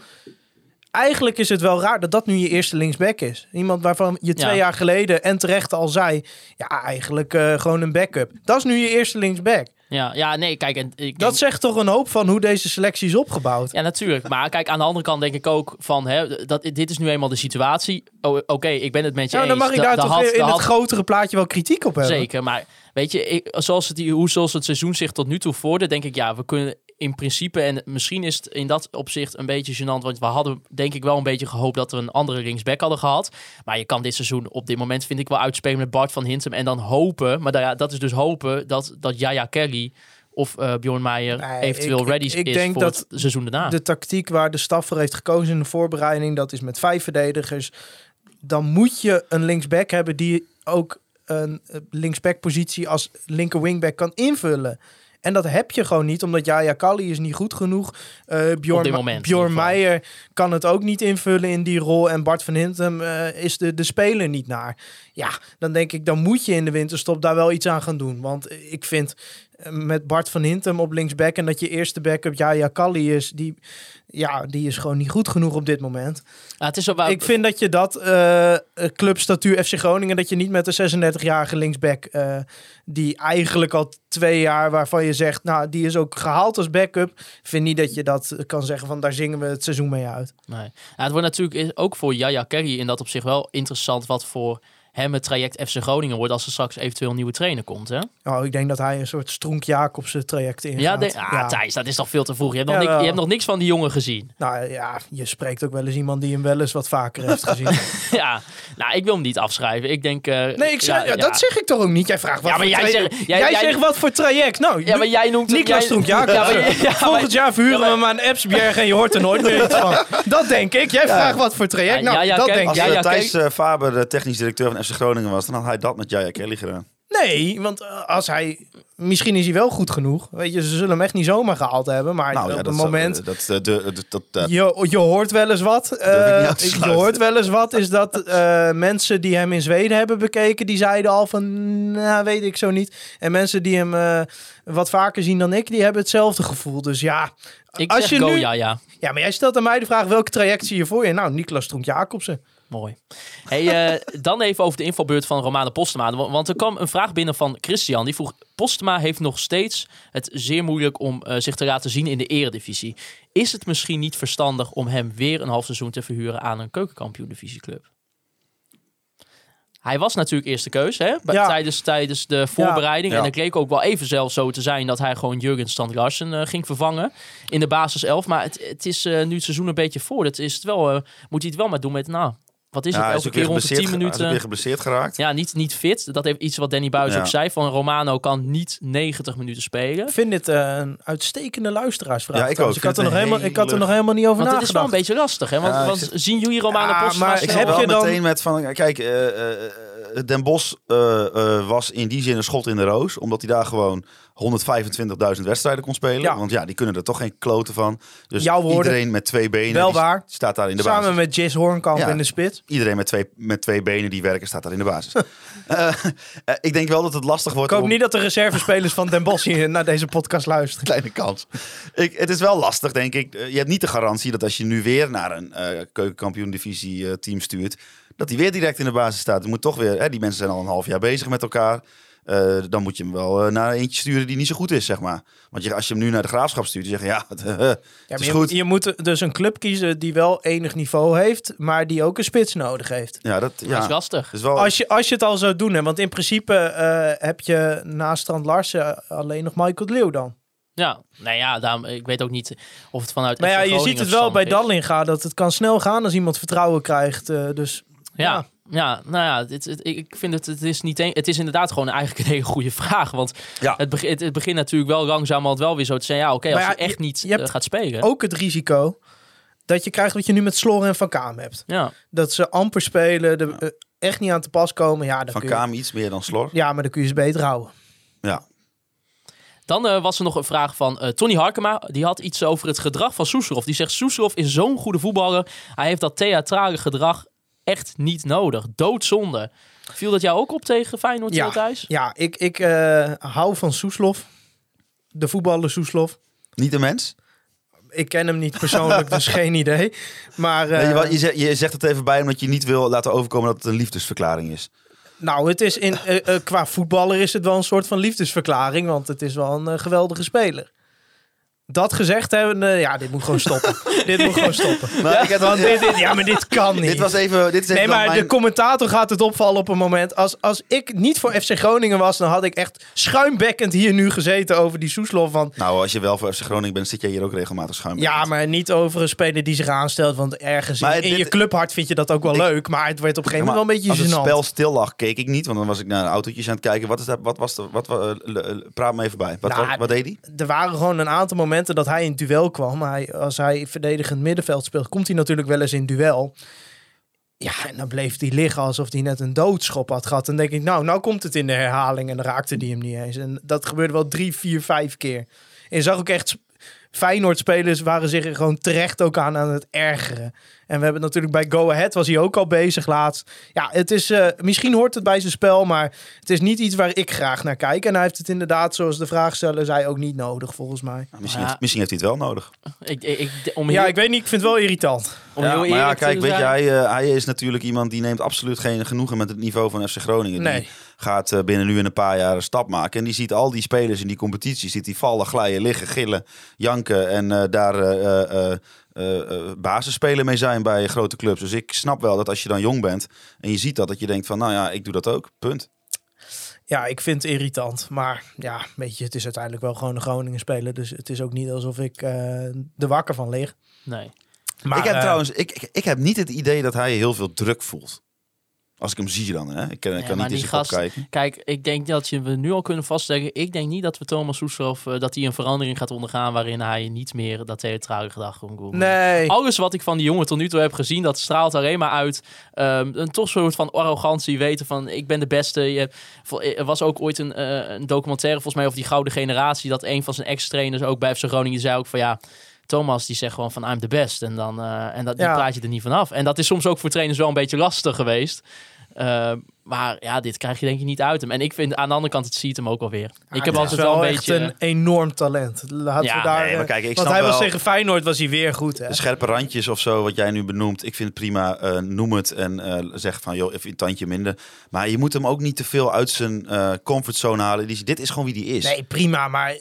Eigenlijk is het wel raar dat dat nu je eerste linksback is. Iemand waarvan je twee Ja. jaar geleden en terecht al zei, ja, eigenlijk eh, gewoon een backup. Dat is nu je eerste linksback. Ja, ja, nee, kijk, en ik Dat zegt toch een hoop van hoe deze selectie is opgebouwd. Ja, natuurlijk. Maar kijk, aan de andere kant denk ik ook van, hè, dat, dit is nu eenmaal de situatie. Oh, Oké, ik ben het met je Nou, dan eens. mag Da- daar da toch had- in het grotere plaatje wel kritiek op hebben. Zeker, maar weet je, ik, zoals het, hoe zoals het seizoen zich tot nu toe voerde, denk ik, ja, we kunnen in principe, en misschien is het in dat opzicht een beetje gênant, want we hadden denk ik wel een beetje gehoopt dat we een andere linksback hadden gehad. Maar je kan dit seizoen op dit moment, vind ik wel uitspelen met Bart van Hintem en dan hopen, maar da- dat is dus hopen, dat, dat Jaya Kelly of eh Bjorn Meijer Nee, eventueel ik- ready ik- ik is denk voor dat het seizoen daarna. De tactiek waar de staf voor heeft gekozen in de voorbereiding, dat is met vijf verdedigers. Dan moet je een linksback hebben die ook een eh, linksback-positie als linker wingback kan invullen. En dat heb je gewoon niet, omdat Jaya Kali is niet goed genoeg. Eh Bjorn, moment Bjorn. Meijer kan het ook niet invullen in die rol. En Bart van Hintem eh, is de, de speler niet naar. Ja, dan denk ik, dan moet je in de winterstop daar wel iets aan gaan doen. Want ik vind met Bart van Hintem op linksback en dat je eerste backup Jaya Kali is, die, ja, die is gewoon niet goed genoeg op dit moment. Ah, het is waar, Ik vind dat je dat eh clubstatuur FC Groningen, dat je niet met de 36-jarige linksback, eh, die eigenlijk al twee jaar waarvan je zegt, nou, die is ook gehaald als backup, vind niet dat je dat kan zeggen van daar zingen we het seizoen mee uit. Nee. Ja, het wordt natuurlijk ook voor Jaya Kerry in dat op zich wel interessant wat voor hem het traject FC Groningen wordt als er straks eventueel een nieuwe trainer komt. Hè? Oh, ik denk dat hij een soort Stroenk Jacobsen traject ingaat. Ja, de, ah, Thijs, dat is toch veel te vroeg. Je hebt, nog niks, je hebt nog niks van die jongen gezien. Nou ja, je spreekt ook wel eens iemand die hem wel eens wat vaker heeft gezien. ja, nou, ik wil hem niet afschrijven. Ik denk... eh, Nee, ik zeg, ja, dat zeg ik toch ook niet. Jij vraagt wat Ja, maar voor jij traject- zegt- jij- jij jij- zegt wat voor traject. Nou, Ja, maar jij noemt... Niklas Ja, Jacobsen. maar- ja, maar- Volgend jaar verhuren Ja, maar- we hem aan Epsberg en je hoort er nooit meer iets van. Dat denk ik. Jij vraagt wat voor traject. Ja, Nou, ja, ja, dat kijk, denk ik. ja, eh, ja, Thijs eh, Faber de technisch directeur van FC Groningen was, dan had hij dat met Jaya Kelly gedaan. Nee, want eh, als hij... Misschien is hij wel goed genoeg. Weet je, ze zullen hem echt niet zomaar gehaald hebben. Maar Nou op ja, het moment... dat, dat, dat, dat, dat, dat- Je, je hoort wel eens wat. eh, te je hoort wel eens wat. Is dat eh, mensen die hem in Zweden hebben bekeken, die zeiden al van, nou weet ik zo niet. En mensen die hem eh, wat vaker zien dan ik, die hebben hetzelfde gevoel. Dus ja, Ik als zeg je go, nu, ja, ja. ja, maar jij stelt aan mij de vraag welke traject zie je voor je? Nou, Niklas Stroenk Jacobsen. Mooi. Hey, eh, dan even over de invalbeurt van Romane Postema. Wa- Want er kwam een vraag binnen van Christian. Die vroeg, Postema heeft nog steeds het zeer moeilijk om eh, zich te laten zien in de eredivisie. Is het misschien niet verstandig om hem weer een half seizoen te verhuren aan een keukenkampioen divisieclub? Hij was natuurlijk eerste keus hè, Ja. tijdens, tijdens de voorbereiding. Ja. En het leek ook wel even zelfs zo te zijn dat hij gewoon Jurgen Strand Larsen eh, ging vervangen in de basis 11. Maar het, het is eh, nu het seizoen een beetje voor. Het is het wel, eh, moet hij het wel maar doen met, nou, wat is ja, het, is elke keer rond de geblesseerd, 10 ge- hij is ook minuten. weer geblesseerd geraakt. Ja, niet, niet fit. Dat heeft iets wat Danny Buis Ja. ook zei. Van Romano kan niet 90 minuten spelen. Ik vind dit eh, een uitstekende luisteraarsvraag. Ja, ik ook. Ik had, er nog helemaal, ik had er nog helemaal niet over Want het is wel een nagedacht. beetje lastig. Hè? Want, Ja, ik want zit- zien jullie Romano Ja, Postma maar Ik heb je dan- meteen met van, kijk, eh, eh, Den Bos eh, eh, was in die zin een schot in de roos, omdat hij daar gewoon 125.000 wedstrijden kon spelen. Ja. Want ja, die kunnen er toch geen kloten van. Dus Jouw woorden. iedereen met twee benen Wel die waar. staat daar in de Samen basis. met Jis Hoornkamp Ja. in de spits. Iedereen met twee, met twee benen die werken staat daar in de basis. Eh, eh, ik denk wel dat het lastig Ik wordt hoop om... niet dat de reservespelers van Den Bosch hier naar deze podcast luisteren. Kleine kans. Ik, het is wel lastig, denk ik. Eh, Je hebt niet de garantie dat als je nu weer naar een eh keukenkampioen-divisie team stuurt, dat hij weer direct in de basis staat. Er moet toch weer, hè, die mensen zijn al een half jaar bezig met elkaar. Eh, dan moet je hem wel eh, naar eentje sturen die niet zo goed is, zeg maar. Want je, als je hem nu naar de graafschap stuurt, dan zeg je ja, het, is je, goed. je moet dus een club kiezen die wel enig niveau heeft, maar die ook een spits nodig heeft. ja, dat, ja. Dat is lastig. is wel, Als je, als je het al zou doen, hè, want in principe eh, heb je naast Strand Larsen alleen nog Michael Leeuw dan. Ja, nou ja, daarom, ik weet ook niet of het vanuit Maar ja, je ziet het wel bij. Dallinga dat het kan snel gaan als iemand vertrouwen krijgt. eh, dus Ja, ja, nou ja, dit, het- ik vind het, het is niet een, het is inderdaad gewoon eigenlijk een hele goede vraag. Want Ja. het, begint, het begint natuurlijk wel langzamerhand wel weer zo te zijn. Ja, oké, als ja, je echt niet je hebt eh, gaat spelen. ook het risico dat je krijgt wat je nu met Slor en Van Kaam hebt. Ja, Dat ze amper spelen, er eh, echt niet aan te pas komen. Ja, dan van kun je, Kaam iets meer dan Slor. ja, maar dan kun je ze beter houden. Ja. Dan eh, was er nog een vraag van eh, Tony Harkema. Die had iets over het gedrag van Soeslof. Die zegt, Soeslof is zo'n goede voetballer. Hij heeft dat theatrale gedrag echt niet nodig. Doodzonde. Viel dat jou ook op tegen Feyenoord Ja. ja. thuis? Ja, ik, ik eh, hou van Soeslof. De voetballer Soeslof. Niet de mens? Ik ken hem niet persoonlijk, dus geen idee. Maar eh, Nee, je, zegt, je zegt het even bij omdat je niet wil laten overkomen dat het een liefdesverklaring is. nou, het is in, eh, qua voetballer is het wel een soort van liefdesverklaring, want het is wel een geweldige speler. Dat gezegd hebben, ja, dit moet gewoon stoppen. dit moet gewoon stoppen. Maar ik heb Want dit, dit- ja, maar dit kan niet. Dit was even. Dit is even Nee, maar mijn- de commentator gaat het opvallen op een moment. Als, als ik niet voor FC Groningen was, dan had ik echt schuimbekkend hier nu gezeten over die Soeslof. Van, Nou, als je wel voor FC Groningen bent, zit jij hier ook regelmatig schuim. ja, maar niet over een speler die zich aanstelt. Want ergens in, Maar in dit- je clubhart vind je dat ook wel Ik- leuk. Maar het werd op een gegeven moment wel een Als beetje het gênant. spel stil lag, keek ik niet, want dan was ik naar de autootjes aan het kijken. Wat is dat? Wat was de? Wat? wa- eh, eh, praat me even bij. Wat, Nou, wat, wat deed hij? er waren gewoon een aantal momenten dat hij in duel kwam. Hij, als hij verdedigend middenveld speelt, komt hij natuurlijk wel eens in duel. Ja, en dan bleef hij liggen alsof hij net een doodschop had gehad. Dan denk ik, nou, nou komt het in de herhaling en dan raakte hij hem niet eens. En dat gebeurde wel drie, vier, vijf keer. En je zag ook echt, Feyenoord-spelers waren zich er gewoon terecht ook aan aan het ergeren. En we hebben natuurlijk bij Go Ahead was hij ook al bezig laatst. Ja, het is, eh, misschien hoort het bij zijn spel, maar het is niet iets waar ik graag naar kijk. En hij heeft het inderdaad, zoals de vraagsteller zei, ook niet nodig volgens mij. Nou, misschien, Ja. heeft, misschien heeft hij het wel nodig. Ik, ik, ik, om Ja, ik weet niet, ik vind het wel irritant. om ja, heel maar ja, kijk, weet je, hij, eh, hij is natuurlijk iemand die neemt absoluut geen genoegen met het niveau van FC Groningen. Nee. Die gaat eh, binnen nu in een paar jaar een stap maken. En die ziet al die spelers in die competitie, ziet die vallen, glijden, liggen, gillen, janken. En eh, daar eh, eh, eh, eh, basisspeler mee zijn bij grote clubs. Dus ik snap wel dat als je dan jong bent en je ziet dat, dat je denkt van, nou ja, ik doe dat ook, punt. Ja, ik vind het irritant. Maar ja, weet je, het is uiteindelijk wel gewoon een Groningen speler. Dus het is ook niet alsof ik eh er wakker van lig. Nee. Maar, ik heb trouwens, ik, ik, ik heb niet het idee dat hij heel veel druk voelt. Als ik hem zie dan, hè. Ik kan, ik Ja, kan maar niet kop gast- kijken. Kijk, ik denk dat je we nu al kunnen vastleggen. Ik denk niet dat we Thomas Soeslof, eh, dat hij een verandering gaat ondergaan waarin hij niet meer dat theatrale gedrag komt doen. Nee. Alles wat ik van die jongen tot nu toe heb gezien, dat straalt alleen maar uit. ehm, een toch soort van arrogantie, weten van ik ben de beste. Je, er was ook ooit een, eh, een documentaire volgens mij over die gouden generatie, dat een van zijn ex-trainers ook bij FC Groningen zei ook van ja, Thomas die zegt gewoon van I'm the best en dan eh, en dat die Ja. praat je er niet vanaf. En dat is soms ook voor trainers wel een beetje lastig geweest. Eh, maar ja, dit krijg je denk ik niet uit hem. En ik vind aan de andere kant, het ziet hem ook wel weer. ik heb het altijd is wel een echt beetje... een enorm talent. Laten Ja, we daar, nee, maar eh, kijk, ik want hij was wel- tegen Feyenoord was hij weer goed. Hè? De scherpe randjes of zo, wat jij nu benoemt, ik vind het prima. eh, noem het en eh, zeg van, joh, even een tandje minder. Maar je moet hem ook niet te veel uit zijn eh, comfortzone halen. Die, dit is gewoon wie die is. Nee, prima. Maar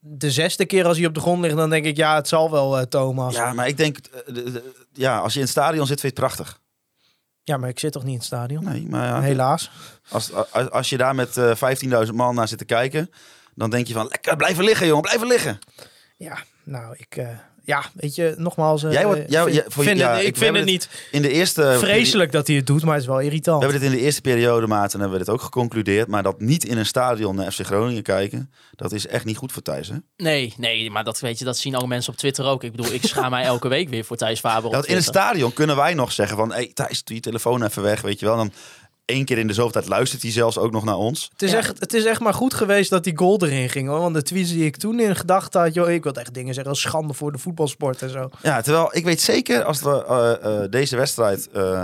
de zesde keer als hij op de grond ligt, dan denk ik, ja, het zal wel, Thomas. Ja. Maar ik denk, de- de- ja, als je in het stadion zit, vind je het prachtig. Maar ik zit toch niet in het stadion? Nee, maar ja, Helaas. als, als, als je daar met eh 15.000 man naar zit te kijken, dan denk je van, lekker, blijven liggen, jongen, blijven liggen. Ja, nou, ik... eh, ja, weet je, nogmaals... eh, Jij wordt- jou- vind, jij- voor- vind ja, het, ik- vind het niet In de eerste... vreselijk dat hij het doet, maar het is wel irritant. We hebben dit in de eerste periode, maat, en hebben we dit ook geconcludeerd. Maar dat niet in een stadion naar FC Groningen kijken, dat is echt niet goed voor Thijs, hè? Nee, nee, maar dat, weet je, dat zien alle mensen op Twitter ook. Ik bedoel, ik schaam mij elke week weer voor Thijs Faber want in een stadion kunnen wij nog zeggen van... Hey, Thijs, doe je telefoon even weg, weet je wel. Dan, één keer in de zoveel tijd luistert hij zelfs ook nog naar ons. Het is, echt, het is echt maar goed geweest dat die goal erin ging. Hoor. Want de tweets die ik toen in gedachten had... Joh, ik wilde echt dingen zeggen als schande voor de voetbalsport en zo. Ja, terwijl ik weet zeker als we eh, eh, deze wedstrijd eh,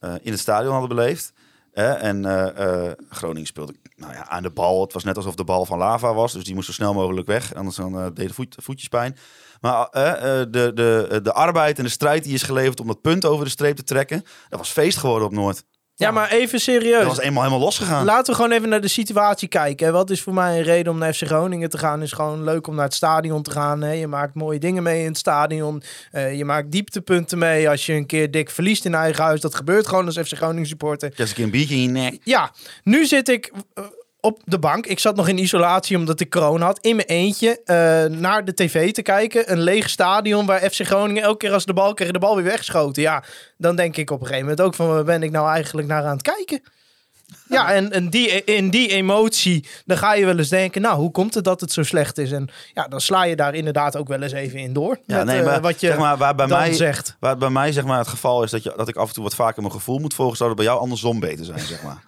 eh, in het stadion hadden beleefd. Hè, en eh, eh, Groningen speelde nou ja, aan de bal. Het was net alsof de bal van lava was. Dus die moest zo snel mogelijk weg. Anders dan eh, deden voet, voetjes pijn. Maar eh, eh, de, de, de arbeid en de strijd die is geleverd om dat punt over de streep te trekken. Dat was feest geworden op Noord. Ja, maar even Dat serieus. was eenmaal helemaal losgegaan. Laten we gewoon even naar de situatie kijken. hè. Wat is voor mij een reden om naar FC Groningen te gaan? Is gewoon leuk om naar het stadion te gaan. Hè? Je maakt mooie dingen mee in het stadion. Eh, je maakt dieptepunten mee als je een keer dik verliest in eigen huis. Dat gebeurt gewoon als FC Groningen supporter. Just een keer een biertje in je nek. Ja, nu zit ik eh, op de bank. Ik zat nog in isolatie omdat ik corona had. In mijn eentje eh, naar de tv te kijken. Een leeg stadion waar FC Groningen elke keer als de bal kreeg de bal weer weggeschoten. Ja, dan denk ik op een gegeven moment ook van waar ben ik nou eigenlijk naar aan het kijken? Ja, en, en die, in die emotie, dan ga je wel eens denken, nou, hoe komt het dat het zo slecht is? En ja, dan sla je daar inderdaad ook wel eens even in door. Ja, met, nee, eh, maar, wat je zeg maar waar bij mij zegt. Waar bij mij zeg maar, het geval is dat, je, dat ik af en toe wat vaker mijn gevoel moet volgen, zou het bij jou andersom beter zijn, zeg maar.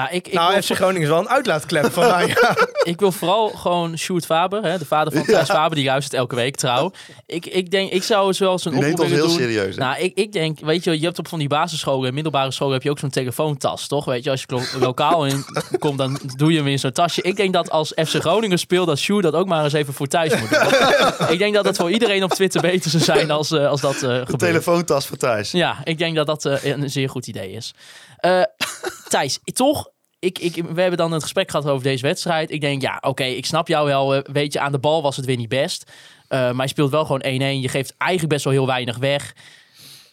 Ja, ik, ik, Nou, wil, FC Groningen is wel een uitlaatklep van nou, ja. ik wil vooral gewoon Sjoerd Faber, hè, de vader van Thijs Faber, die luistert elke week trouw. Ik, ik denk, ik zou zoals een Die neemt oproep ons heel willen doen. serieus. hè? Nou, ik, ik denk, weet je, je hebt op van die basisscholen en middelbare scholen heb je ook zo'n telefoontas, toch? Weet je, als je lo- lokaal in komt, dan doe je hem in zo'n tasje. Ik denk dat als FC Groningen speelt, dat Sjoerd dat ook maar eens even voor thuis moet doen. ik denk dat het voor iedereen op Twitter beter zou zijn als, eh, als dat eh de gebeurt. telefoontas voor thuis. Ja, ik denk dat dat eh, een zeer goed idee is. Eh Thijs, toch, ik, ik, we hebben dan een gesprek gehad over deze wedstrijd. Ik denk, ja, oké, ik snap jou wel. eh, weet je, aan de bal was het weer niet best. Eh, maar je speelt wel gewoon 1-1. Je geeft eigenlijk best wel heel weinig weg.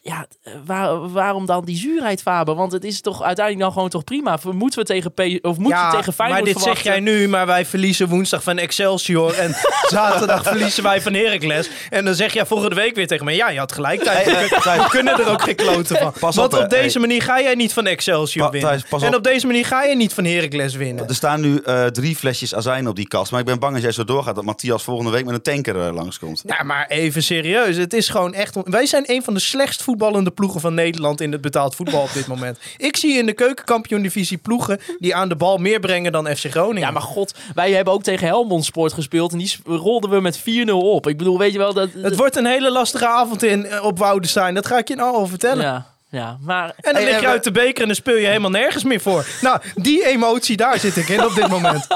Ja, waar, waarom dan die zuurheid, Faber? Want het is toch uiteindelijk dan gewoon toch prima. Moeten we tegen, P of moeten we tegen Feyenoord maar dit zeg jij nu, maar wij verliezen woensdag van Excelsior en zaterdag verliezen wij van Heracles. En dan zeg jij volgende week weer tegen mij, ja, je had gelijk. Thijs. We kunnen er ook geen kloten van. Pas Want op, deze manier ga jij niet van Excelsior Pa- winnen. Thijs, en op. op deze manier ga je niet van Heracles winnen. Er staan nu eh, drie flesjes azijn op die kast. Maar ik ben bang als jij zo doorgaat dat Matthias volgende week met een tanker eh, langskomt. Ja, maar even serieus. Het is gewoon echt... Wij zijn een van de slechtst voetballende ploegen van Nederland in het betaald voetbal op dit moment. Ik zie in de keukenkampioen-divisie ploegen die aan de bal meer brengen dan FC Groningen. Ja, maar god, wij hebben ook tegen Helmond Sport gespeeld. En die rolden we met 4-0 op. Ik bedoel, weet je wel dat... Het wordt een hele lastige avond in, eh, op Woudenstein. Dat ga ik je nou al vertellen. Ja, ja, maar... En dan lig je we- uit de beker en dan speel je helemaal nergens meer voor. Nou, die emotie, daar zit ik in op dit moment.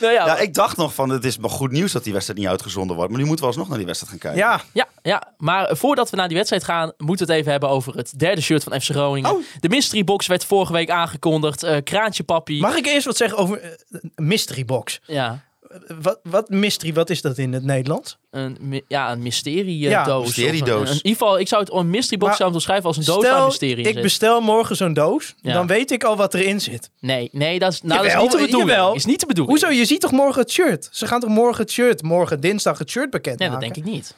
Nou ja, Ja, ik dacht nog van het is maar goed nieuws dat die wedstrijd niet uitgezonden wordt. Maar nu moeten we alsnog naar die wedstrijd gaan kijken. Ja, Ja, ja, maar voordat we naar die wedstrijd gaan, moeten we het even hebben over het derde shirt van FC Groningen. Oh. De mystery box werd vorige week aangekondigd. Eh, Kraantje Papi. mag ik eerst wat zeggen over eh, mystery box? Ja, Wat, wat mystery, wat is dat in het Nederlands? een, ja, een mysterie Ja, doos. mysteriedoos. Een- In ieder geval, ik zou het een mystery box Maar zou het omschrijven als een doos waar Stel, mysterie ik zit. bestel morgen zo'n doos, Ja. dan weet ik al wat erin zit. Nee, nee, dat is, nou, dat is niet de bedoeling. jawel. Is niet de bedoeling. Hoezo? Je ziet toch morgen het shirt? Ze gaan toch morgen het shirt, morgen dinsdag het shirt Nee, bekendmaken? dat denk ik niet.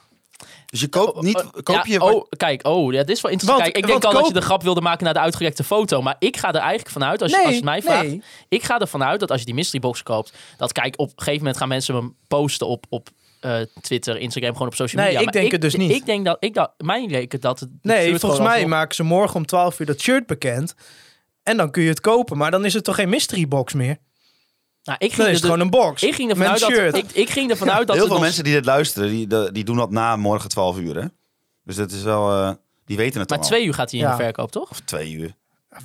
Dus je koopt niet. Oh, Koop ja, je. oh, kijk, oh, ja, dit is wel interessant. Want- kijk, ik denk al dat je de grap wilde maken naar de uitgerekte foto. Maar ik ga er eigenlijk vanuit, als, je, Nee, als je mij vraagt... nee. Ik ga ervan uit dat als je die mystery box koopt... Dat kijk, op een gegeven moment gaan mensen hem posten op, op eh, Twitter, Instagram, gewoon op social Nee, media. ik Maar denk het dus niet. Ik denk dat, ik dacht, mij leek het dat het... Nee, volgens mij maken ze morgen om 12 uur dat shirt bekend. En dan kun je het kopen. Maar dan is het toch geen mystery box meer? Nou, ik ging is het gewoon een box. Ik ging ervan uit dat... Ik, ik ging ervan uit dat Heel er veel nog- mensen die dit luisteren, die, de- die doen dat na morgen 12 uur. Hè? Dus dat is wel. eh, die weten het Maar al. twee uur gaat hij in Ja. de verkoop, toch? Of twee uur.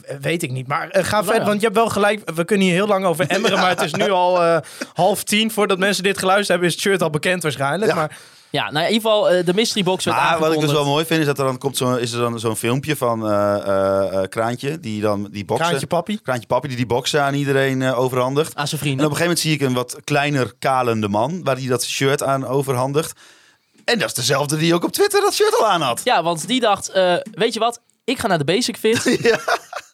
Eh, Weet ik niet. Maar eh, ga Nou verder, ja. want je hebt wel gelijk. We kunnen hier heel lang over emmeren, maar het is nu al eh, half tien. Voordat mensen dit geluisterd hebben, is het shirt al bekend waarschijnlijk. Ja. Maar Ja, nou in ieder geval, de mystery box werd Maar wat ik dus wel mooi vind, is dat er dan komt zo, is er dan zo'n filmpje van eh, eh, eh, Kraantje, die dan die boksen. kraantje papi. Kraantje Papi, die die boksen aan iedereen overhandigt. Aan zijn En op vrienden. een gegeven moment zie ik een wat kleiner kalende man, waar hij dat shirt aan overhandigt. En dat is dezelfde die ook op Twitter dat shirt al aan had. Ja, want die dacht, eh, weet je wat? Ik ga naar de Basic Fit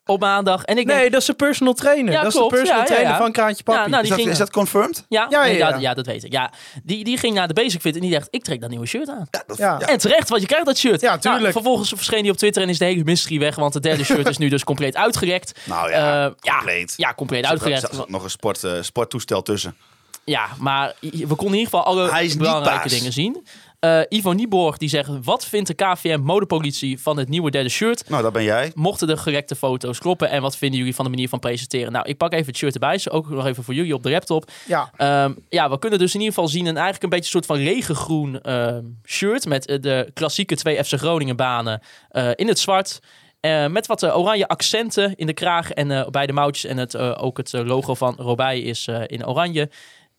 op maandag. En ik denk, Nee, dat is een personal trainer. Ja, dat is de personal Ja, trainer ja. van Kraantje Papi. Ja, nou, Is die dat, ging, is dat confirmed? ja, Ja, nee, ja, ja, ja. ja, dat weet ik. Ja, die, die ging naar de Basic Fit en die dacht, ik trek dat nieuwe shirt aan. ja. En terecht, want je krijgt dat shirt. Ja, tuurlijk. Nou, vervolgens verscheen hij op Twitter en is de hele mystery weg, want het derde shirt is nu dus compleet uitgerekt. Nou ja, Eh, ja, compleet. Ja, compleet Er zat- er uitgerekt. zat nog een sport, eh, sporttoestel tussen. Ja, maar we konden in ieder geval alle belangrijke dingen zien. Eh, Ivo Nieborg die zegt, wat vindt de KVM modepolitie van het nieuwe derde shirt? Nou, dat ben jij. Mochten de gerekte foto's kloppen en wat vinden jullie van de manier van presenteren? Nou, ik pak even het shirt erbij, zo ook nog even voor jullie op de laptop. Ja, Ehm, ja, we kunnen dus in ieder geval zien een eigenlijk een beetje een soort van regengroen ehm, shirt met eh, de klassieke twee FC Groningen banen eh, in het zwart. Eh, met wat oranje accenten in de kraag en eh, bij de mouwtjes. En het, eh, ook het logo van Robij is eh, in oranje.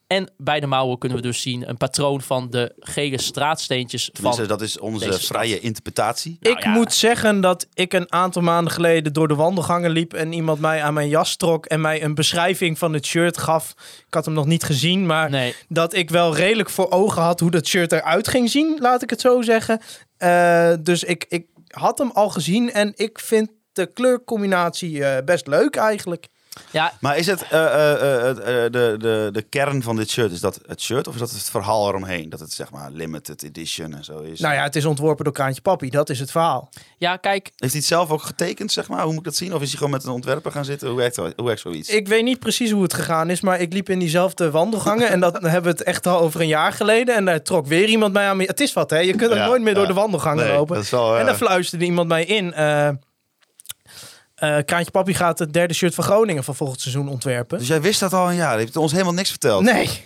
En bij de mouwen kunnen we dus zien een patroon van de gele straatsteentjes van... Dat is onze vrije interpretatie. Nou ik ja. moet zeggen dat ik een aantal maanden geleden door de wandelgangen liep en iemand mij aan mijn jas trok en mij een beschrijving van het shirt gaf. Ik had hem nog niet gezien, maar Nee, dat ik wel redelijk voor ogen had hoe dat shirt eruit ging zien, laat ik het zo zeggen. Eh, dus ik, ik had hem al gezien en ik vind de kleurcombinatie eh, best leuk eigenlijk. Ja, Maar is het eh, eh, eh, eh, de, de, de kern van dit shirt? Is dat het shirt of is dat het verhaal eromheen? Dat het zeg maar limited edition en zo is. Nou ja, het is ontworpen door Kraantje Papi, dat is het verhaal. ja, kijk, Heeft hij het zelf ook getekend, zeg maar? Hoe moet ik dat zien? Of is hij gewoon met een ontwerper gaan zitten? Hoe werkt, hoe werkt zoiets? Ik weet niet precies hoe het gegaan is, maar ik liep in diezelfde wandelgangen. en dat hebben we het echt al over een jaar geleden. En daar trok weer iemand mij aan. me- Het is wat, hè? Je kunt er Ja, nooit meer door de wandelgangen Nee, lopen. dat is wel, En daar fluisterde iemand mij in. Eh eh, Kraantje Papi gaat het derde shirt van Groningen van volgend seizoen ontwerpen. Dus jij wist dat al een jaar. Je hebt ons helemaal niks verteld. Nee.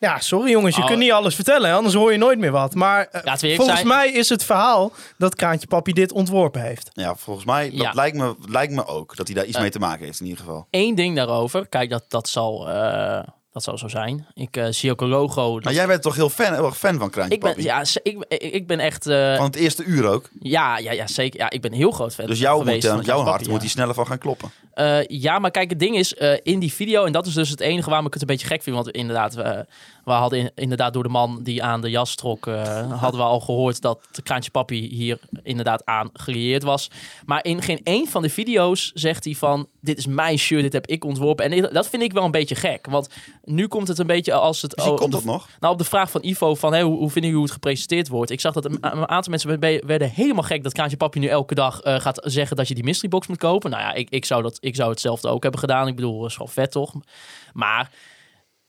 Ja, sorry jongens, je Oh. kunt niet alles vertellen, anders hoor je nooit meer wat. Maar eh, volgens zijn. mij is het verhaal dat Kraantje Papi dit ontworpen heeft. Ja, volgens mij, dat Ja. lijkt, me, lijkt me ook. Dat hij daar iets Eh. mee te maken heeft in ieder geval. één ding daarover. Kijk, dat, dat, zal, eh, dat zal zo zijn. Ik eh, zie ook een logo. dat- Maar jij bent toch heel fan, heel fan van Kraantje ik ben, Papi? ja, ik, ik, ben echt... eh, Van het eerste uur ook. ja, ja, ja, zeker. Ja, ik ben heel groot fan Dus jou geweest moet, jouw hart moet hier sneller van gaan kloppen. Eh, ja, maar kijk, het ding is, in die video, en dat is dus het enige waarom ik het een beetje gek vind, want inderdaad, we hadden in- inderdaad door de man die aan de jas trok, eh, hadden we al gehoord dat de Kraantje Papi hier inderdaad aan gecreëerd was. Maar in geen één van de video's zegt hij van, dit is mijn shirt, dit heb ik ontworpen. En dat vind ik wel een beetje gek, want nu komt het een beetje als het... Misschien oh, komt de- nog. nou, op de vraag van Ivo van hey, hoe, hoe vinden jullie hoe het gepresenteerd wordt? Ik zag dat een, een aantal mensen werden- helemaal gek dat Kraantje Papi nu elke dag eh, gaat zeggen dat je die mystery box moet kopen. Nou ja, ik, ik, zou dat, ik zou hetzelfde ook hebben gedaan. Ik bedoel, dat is vet toch? Maar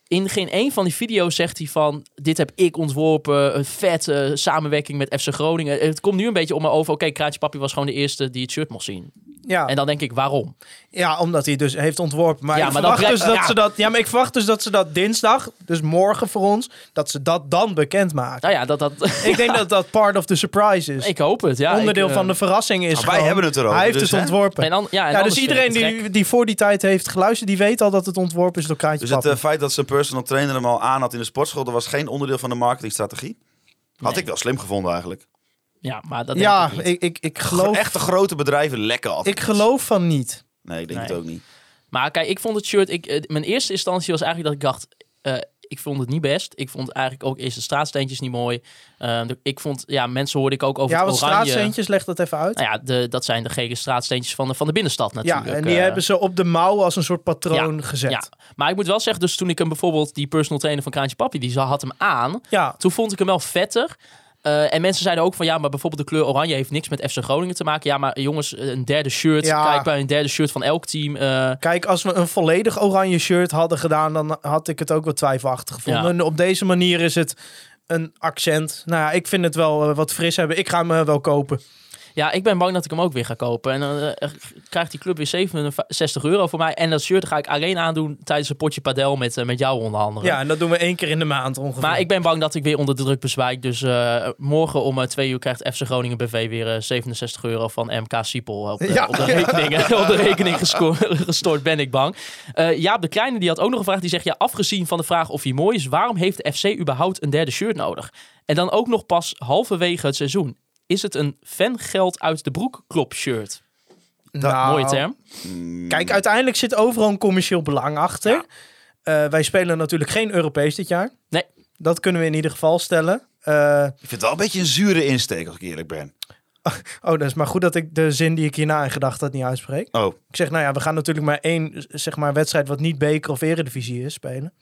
in geen één van die video's zegt hij van dit heb ik ontworpen, een vet eh, samenwerking met FC Groningen. Het komt nu een beetje om me over. Oké, Kraantje Papi was gewoon de eerste die het shirt mocht zien. Ja, En dan denk ik, waarom? ja omdat hij dus heeft ontworpen. Maar, Ja, ik maar dan verwacht dus dat ja. ze dat. Ja, maar ik verwacht dus dat ze dat dinsdag, dus morgen voor ons, dat ze dat dan bekendmaken. Nou ja, dat, dat, Ik denk dat dat part of the surprise is. ik hoop het. Ja, Onderdeel ik, eh, van de verrassing is Maar wij gewoon, hebben het erover, Hij heeft dus, het ontworpen. En dan, ja, en ja, dus iedereen die, die voor die tijd heeft geluisterd, die weet al dat het ontworpen is door Kraantje Dus het eh, feit dat zijn personal trainer hem al aan had in de sportschool, dat was geen onderdeel van de marketingstrategie. Had Nee. ik wel slim gevonden eigenlijk. Ja, maar dat denk ja, ik niet. ik, ik, ik Geloof... Echte grote bedrijven lekken altijd. ik geloof van niet. Nee, ik denk Nee. het ook niet. Maar kijk, ik vond het shirt... Ik, mijn eerste instantie was eigenlijk dat ik dacht... eh, ik vond het niet best. Ik vond eigenlijk ook eerst de straatsteentjes niet mooi. Eh, de- ik vond... Ja, mensen hoorde ik ook over Ja, wat het oranje... straatsteentjes, leg dat even uit. Nou ja, de, dat zijn de gele straatsteentjes van de, van de binnenstad Ja, natuurlijk. en die Eh, hebben ze op de mouw als een soort patroon gezet. Ja, maar ik moet wel zeggen, dus toen ik hem bijvoorbeeld... Die personal trainer van Kraantje Papi, die had hem aan. Ja, Toen vond ik hem wel vetter. Eh, en mensen zeiden ook van ja, maar bijvoorbeeld de kleur oranje heeft niks met FC Groningen te maken. Ja, maar jongens, een derde shirt. Ja. Kijk bij een derde shirt van elk team. eh, Kijk, als we een volledig oranje shirt hadden gedaan, dan had ik het ook wel twijfelachtig gevonden. Ja. En op deze manier is het een accent. Nou ja, ik vind het wel eh, wat fris hebben. Ik ga hem wel kopen. Ja, ik ben bang dat ik hem ook weer ga kopen. En dan eh, krijgt die club weer 67 euro voor mij. En dat shirt ga ik alleen aandoen tijdens een potje padel met, eh, met jou onder andere. Ja, en dat doen we één keer in de maand ongeveer. Maar ik ben bang dat ik weer onder de druk bezwijk. Dus eh, morgen om eh, twee uur krijgt FC Groningen BV weer eh, 67 euro van MK Siepel op, de- Ja. op de rekening, op de rekening gestort, ben ik bang. Jaap de Kleine die had ook nog een vraag. Die zegt, ja, afgezien van de vraag of hij mooi is... waarom heeft de FC überhaupt een derde shirt nodig? En dan ook nog pas halverwege het seizoen. Is het een fangeld uit de broek klop shirt? Nou, Mooie term. Kijk, uiteindelijk zit overal een commercieel belang achter. Eh, wij spelen natuurlijk geen Europees dit jaar. Nee. Dat kunnen we in ieder geval stellen. Eh, Ik vind het wel een beetje een zure insteek, als ik eerlijk ben. oh, dat is maar goed dat ik de zin die ik hierna in gedacht had niet uitspreek. Oh, Ik zeg, nou ja, we gaan natuurlijk maar één zeg maar, wedstrijd wat niet beker of eredivisie is spelen.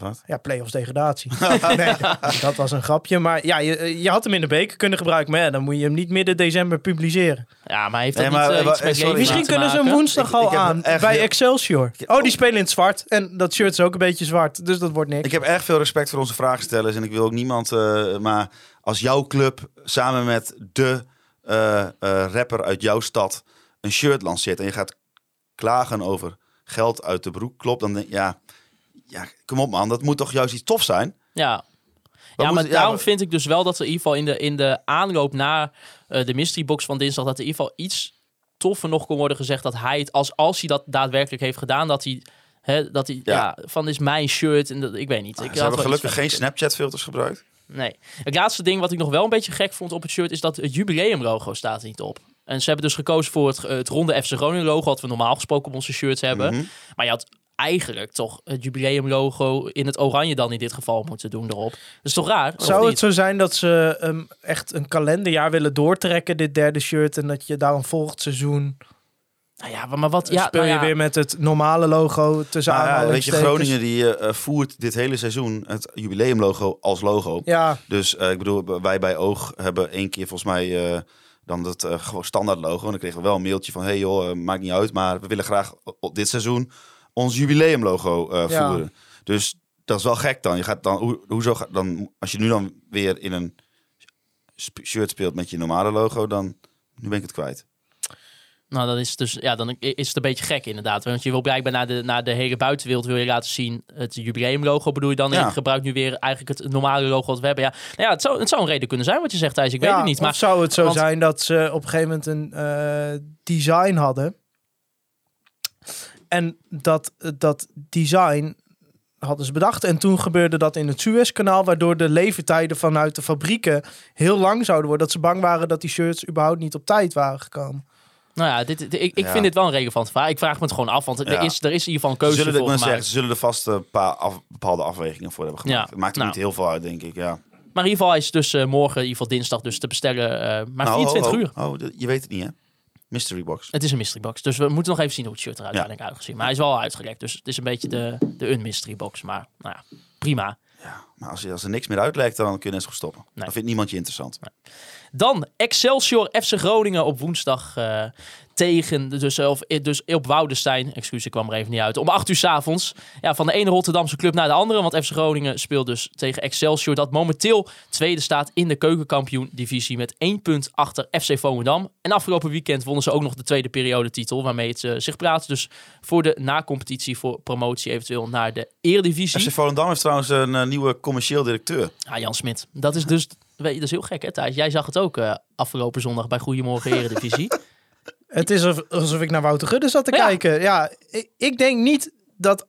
Wat? Ja, play-offs degradatie. nee, dat was een grapje. Maar ja, je, je had hem in de beker kunnen gebruiken. Maar ja, dan moet je hem niet midden december publiceren. Ja, maar heeft Nee, dat maar, niet eh, eh, iets met sorry, Leeuwen Misschien kunnen ze hem woensdag Ik- al ik aan echt bij heel- Excelsior. Oh, die spelen in het zwart. En dat shirt is ook een beetje zwart. Dus dat wordt niks. Ik heb erg veel respect voor onze vraagstellers. En ik wil ook niemand... eh, maar als jouw club samen met de eh, eh, rapper uit jouw stad een shirt lanceert... en je gaat klagen over geld uit de broek klopt... dan denk ja, ja, kom op man. Dat moet toch juist iets tof zijn? Ja. Wat Ja, maar daarom vind ik dus wel dat er in ieder geval in de, in de aanloop naar eh, de mystery box van dinsdag, dat er in ieder geval iets toffer nog kon worden gezegd dat hij het, als, als hij dat daadwerkelijk heeft gedaan, dat hij, hè, dat hij ja. Ja. van dit is mijn shirt en dat, ik weet niet. Ik Ze hebben gelukkig geen verder Snapchat filters gebruikt. Nee. Het laatste ding wat ik nog wel een beetje gek vond op het shirt is dat het jubileumlogo staat er niet op. En ze hebben dus gekozen voor het, het ronde FC Groningen logo, wat we normaal gesproken op onze shirts hebben. Mhm. Maar je had eigenlijk toch het jubileumlogo in het oranje dan in dit geval moeten doen erop. Dat is toch raar? Zou het zo zijn dat ze um, echt een kalenderjaar willen doortrekken, dit derde shirt, en dat je daarom volgend seizoen Nou ja, maar wat... Ja, speel nou je ja, weer met het normale logo tussen Maar ja, weet je? Groningen die eh, voert dit hele seizoen het jubileumlogo als logo. Ja, Dus eh, ik bedoel, wij bij Oog hebben één keer volgens mij eh, dan dat eh, gewoon standaard logo. En dan kregen we wel een mailtje van, hey joh, eh, maakt niet uit, maar we willen graag op dit seizoen ons jubileumlogo eh Ja. voeren. Dus dat is wel gek dan. Je gaat dan, hoe, hoezo ga, dan, als je nu dan weer in een sp- shirt speelt met je normale logo, dan, nu ben ik het kwijt. Nou, dan is het dus, ja, dan is het een beetje gek inderdaad. Want je wil blijkbaar naar de, naar de hele buitenwereld wil je laten zien. Het jubileumlogo bedoel je dan. En Ja. je gebruikt nu weer eigenlijk het normale logo wat we hebben. Ja, nou ja het, zou, het zou een reden kunnen zijn wat je zegt, Thijs. Ik weet het niet. Of Maar zou het zo want- zijn dat ze op een gegeven moment een eh, design hadden. En dat, dat design hadden ze bedacht. En toen gebeurde dat in het Suezkanaal, waardoor de levertijden vanuit de fabrieken heel lang zouden worden. Dat ze bang waren dat die shirts überhaupt niet op tijd waren gekomen. nou ja, dit, dit- ik, ik Ja. vind dit wel een relevante vraag. Ik vraag me het gewoon af, want er, Ja. is, er is in ieder geval een Ze keuze zullen, ik voor gemaakt. zeggen, ze zullen er vast een paar af- bepaalde afwegingen voor hebben gemaakt. Ja, Het maakt er nou. niet heel veel uit, denk ik. Ja. Maar in ieder geval is het dus eh, morgen, in ieder geval dinsdag, dus te bestellen. eh, maar Nou, 24 oh, oh, uur. Oh, je weet het niet, hè? Mystery box. Het is een mystery box. Dus we moeten nog even zien hoe het shirt eruit Ja. uiteindelijk uitgezien. Maar hij is wel uitgelekt. Dus het is een beetje de, de un-mystery box. Maar nou ja, prima. Ja, maar als, als er niks meer uitlekt, dan kun je net goed stoppen. Dan vindt niemand je interessant. Dan Excelsior FC Groningen op woensdag eh, tegen, dus, of, dus op Woudenstein. Excuus, ik kwam er even niet uit. Om 8 uur s avonds. Ja, van de ene Rotterdamse club naar de andere. Want FC Groningen speelt dus tegen Excelsior. Dat momenteel tweede staat in de keukenkampioen-divisie. Met één punt achter FC Volendam. En afgelopen weekend wonnen ze ook nog de tweede periodetitel. Waarmee het eh, zich praat. Dus voor de nacompetitie voor promotie eventueel naar de Eredivisie. FC Volendam heeft trouwens een eh, nieuwe commercieel directeur. Ah, Jan Smit. Dat is dus... Weet je, dat is heel gek, hè, Thijs? Jij zag het ook eh, afgelopen zondag bij Goedemorgen Eredivisie. Het is alsof, ik naar Wouter Gudde zat te Ja. kijken. Ja, ik, ik denk niet dat...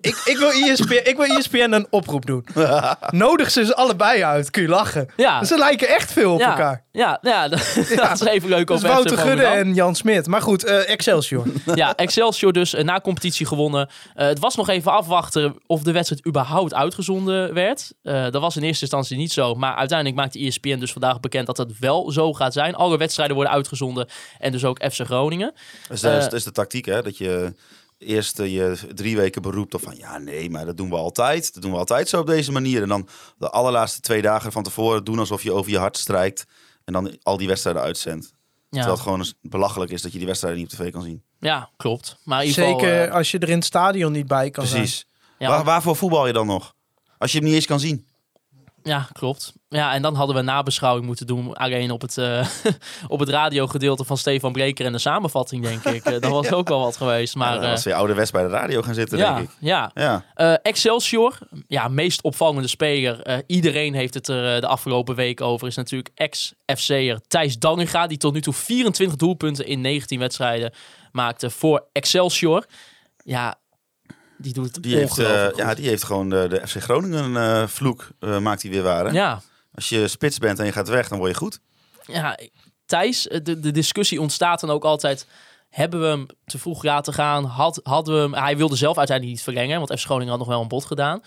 Ik, ik, wil ESPN, ik wil E ESPN een oproep doen. Nodig ze ze allebei uit, kun je lachen. Ja. Ze lijken echt veel op ja, elkaar. Ja, ja, dat, dat is even leuk Dus FC Wouter Gudde en Jan Smit. Maar goed, eh, Excelsior. Ja, Excelsior dus eh, na competitie gewonnen. Eh, het was nog even afwachten of de wedstrijd überhaupt uitgezonden werd. Eh, dat was in eerste instantie niet zo. Maar uiteindelijk maakte E ESPN dus vandaag bekend dat het wel zo gaat zijn. Alle wedstrijden worden uitgezonden. En dus ook FC Groningen. Dat is, dat is de tactiek, hè? Dat je eerst je drie weken beroept op van... Ja, nee, maar dat doen we altijd. Dat doen we altijd zo op deze manier. En dan de allerlaatste twee dagen van tevoren doen alsof je over je hart strijkt. En dan al die wedstrijden uitzendt. Terwijl Ja, het gewoon belachelijk is dat je die wedstrijden niet op tv kan zien. ja klopt. Maar in ieder geval... Zeker eh, als je er in het stadion niet bij kan zijn. Precies. ja, Waar, waarvoor voetbal je dan nog? Als je hem niet eens kan zien. Ja, klopt. Ja, en dan hadden we nabeschouwing moeten doen. Alleen op het, eh, op het radiogedeelte van Stefan Breker en de samenvatting, denk ik. Eh, dat was ook wel wat geweest. Maar Maar, eh, als we ouderwets bij de radio gaan zitten, ja, denk ik. ja. Ja. Eh, Excelsior, ja, meest opvallende speler. Eh, iedereen heeft het er eh, de afgelopen week over. Is natuurlijk ex-FC'er Thijs Dallinga. Die tot nu toe 24 doelpunten in 19 wedstrijden maakte voor Excelsior. Ja, die doet het Die heeft, eh, ja, die heeft gewoon de, de FC Groningen eh, vloek, eh, maakt hij weer waar. Ja, Als je spits bent en je gaat weg, dan word je goed. ja, Thijs, de, de discussie ontstaat dan ook altijd. Hebben we hem te vroeg laten gaan? Had, hadden we hem, hij wilde zelf uiteindelijk niet verlengen, want FC Groningen had nog wel een bod gedaan.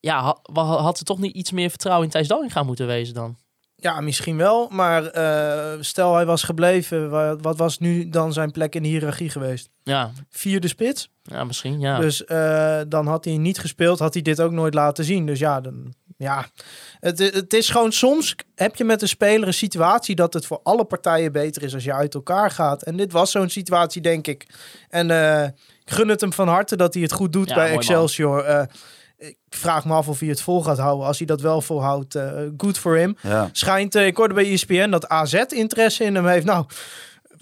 Ja, ha- wa- had er toch niet iets meer vertrouwen in Thijs Dallinga moeten wezen dan? Ja, misschien wel. Maar eh, stel hij was gebleven, wa- wat was nu dan zijn plek in de hiërarchie geweest? Ja, Vierde spits. ja misschien. Ja. Dus eh, dan had hij niet gespeeld, had hij dit ook nooit laten zien. Dus ja, dan, ja. Het, het is gewoon soms heb je met een speler een situatie dat het voor alle partijen beter is als je uit elkaar gaat. En dit was zo'n situatie, denk ik. En eh, ik gun het hem van harte dat hij het goed doet Ja, bij mooi man. Ik vraag me af of hij het vol gaat houden. Als hij dat wel volhoudt, eh good for him. Ja. Schijnt, eh, ik hoorde bij ESPN dat AZ interesse in hem heeft. Nou,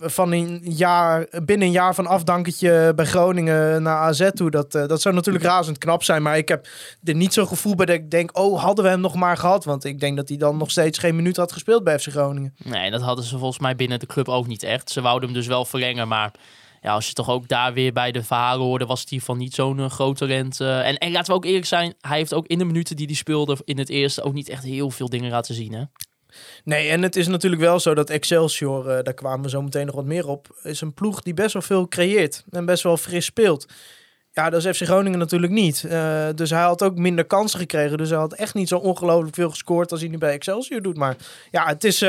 van een jaar, binnen een jaar van afdanketje bij Groningen naar AZ toe. Dat, eh, dat zou natuurlijk razend knap zijn. Maar ik heb er niet zo'n gevoel bij dat ik denk... oh, hadden we hem nog maar gehad? Want ik denk dat hij dan nog steeds geen minuut had gespeeld bij FC Groningen. Nee, dat hadden ze volgens mij binnen de club ook niet echt. Ze wouden hem dus wel verlengen, maar ja, als je toch ook daar weer bij de verhalen hoorde, was het geval niet zo'n eh, groot talent. eh. en, en laten we ook eerlijk zijn, hij heeft ook in de minuten die hij speelde in het eerste ook niet echt heel veel dingen laten zien. Hè? Nee, en het is natuurlijk wel zo dat Excelsior... eh, daar kwamen we zo meteen nog wat meer op... is een ploeg die best wel veel creëert. En best wel fris speelt. Ja, dat is FC Groningen natuurlijk niet. Dus hij had ook minder kansen gekregen. Dus hij had echt niet zo ongelooflijk veel gescoord als hij nu bij Excelsior doet. Maar ja, het is...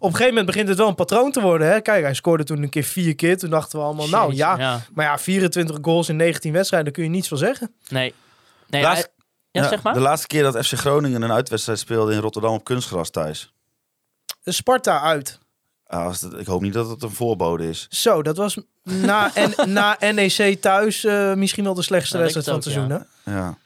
een gegeven moment begint het wel een patroon te worden. Hè? Kijk, hij scoorde toen een keer vier keer. Toen dachten we allemaal, nou ja, Maar ja, 24 goals in 19 wedstrijden, daar kun je niets van zeggen. Nee. nee Laatst- hij- ja, Ja, zeg maar. De laatste keer dat FC Groningen een uitwedstrijd speelde in Rotterdam op kunstgras thuis. Sparta uit. Ah, als het- ik hoop niet dat het een voorbode is. Zo, dat was na, en, na NEC thuis eh, misschien wel de slechtste wedstrijd van het seizoen. Hè? Ja.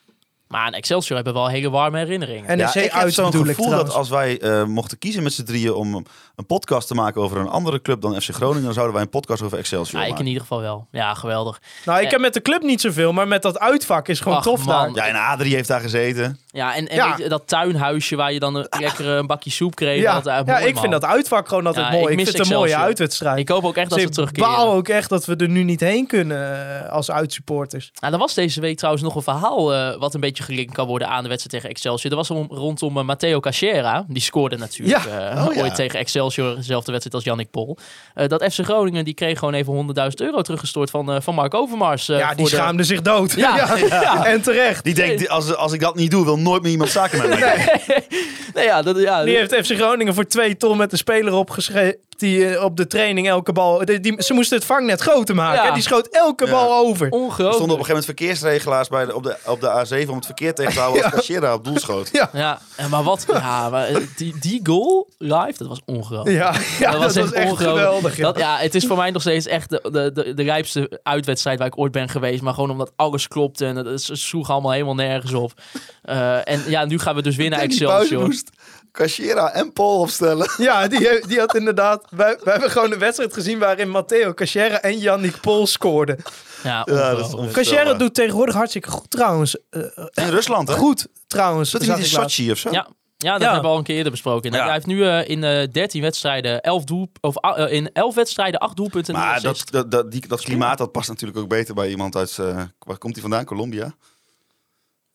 Maar aan Excelsior hebben wel hele warme herinneringen. NEC ja, ik heb uit zo'n ik gevoel trouwens. dat als wij eh, mochten kiezen met z'n drieën om een podcast te maken over een andere club dan FC Groningen, dan zouden wij een podcast over Excelsior Ja, ik maken. in ieder geval wel. Ja, geweldig. Nou, ik Eh. heb met de club niet zoveel, maar met dat uitvak is gewoon Ach, tof man. daar. Ja, en Adrie heeft daar gezeten. Ja, en, en Ja. weet je, dat tuinhuisje waar je dan een lekker een bakje soep kreeg. Ja, dat, eh, ja ik man. vind dat uitvak gewoon altijd Ja, mooi. ik Ik, mis vind het een mooie uitwedstrijd. Ik hoop ook echt dat Dus ze ik terugkeren. baal ook echt dat we er nu niet heen kunnen als uitsupporters. Nou, er was deze week trouwens nog een verhaal eh, wat een beetje gelinkt kan worden aan de wedstrijd tegen Excelsior. Er was om, rondom eh, Matteo Cachera. Die scoorde natuurlijk Ja. eh, Oh, ja. ooit tegen Excelsior, dezelfde wedstrijd als Jannik Pol. Eh, dat FC Groningen die kreeg gewoon even 100.000 euro teruggestort van, eh, van Mark Overmars. eh, ja, die de- schaamde zich dood. Ja, ja. En terecht. Die denkt, als, als ik dat niet doe, wil nooit meer iemand zaken met mij. Nee, ja, dat, ja, Die heeft FC Groningen voor twee ton met de speler opgeschreven. Die op de training elke bal. Die, die- ze moesten het vangnet groter maken. Ja. Die schoot elke Ja. bal over. Er stonden op een ongelooflijk. gegeven moment verkeersregelaars bij de, op, de, op de A7 om het verkeer tegen te houden als Cachera op doel schoot. Ja, en maar wat? Ja, maar, eh, die, die goal live, dat was ongelooflijk. Ja, ja dat was, echt ongelooflijk. geweldig. Ja. Dat, ja, het is voor mij nog steeds echt de, de, de, de rijpste uitwedstrijd waar ik ooit ben geweest. Maar gewoon omdat alles klopte en het, het sloeg allemaal helemaal nergens op. Eh, en ja, nu gaan we dus pauze Excelsior. Cachera en Paul opstellen. Ja, die, heeft- die had inderdaad... Wij, wij hebben gewoon een wedstrijd gezien waarin Matteo Cachera en Yannick Pol scoorden. Ja, Ja, dat is ongelooflijk. onvoorstelbaar. Cachera doet tegenwoordig hartstikke goed trouwens. Eh, In Rusland, hè? goed trouwens. Dat is niet in. Sochi of zo? Ja, ja, dat Ja. hebben we al een keer eerder besproken. Ja. Hij heeft nu eh, in eh 13 wedstrijden 11 doel, of, ah, eh, in 11 wedstrijden 8 doelpunten en Maar dat, dat, dat, die, dat klimaat dat past natuurlijk ook beter bij iemand uit... eh, waar komt hij vandaan? Colombia?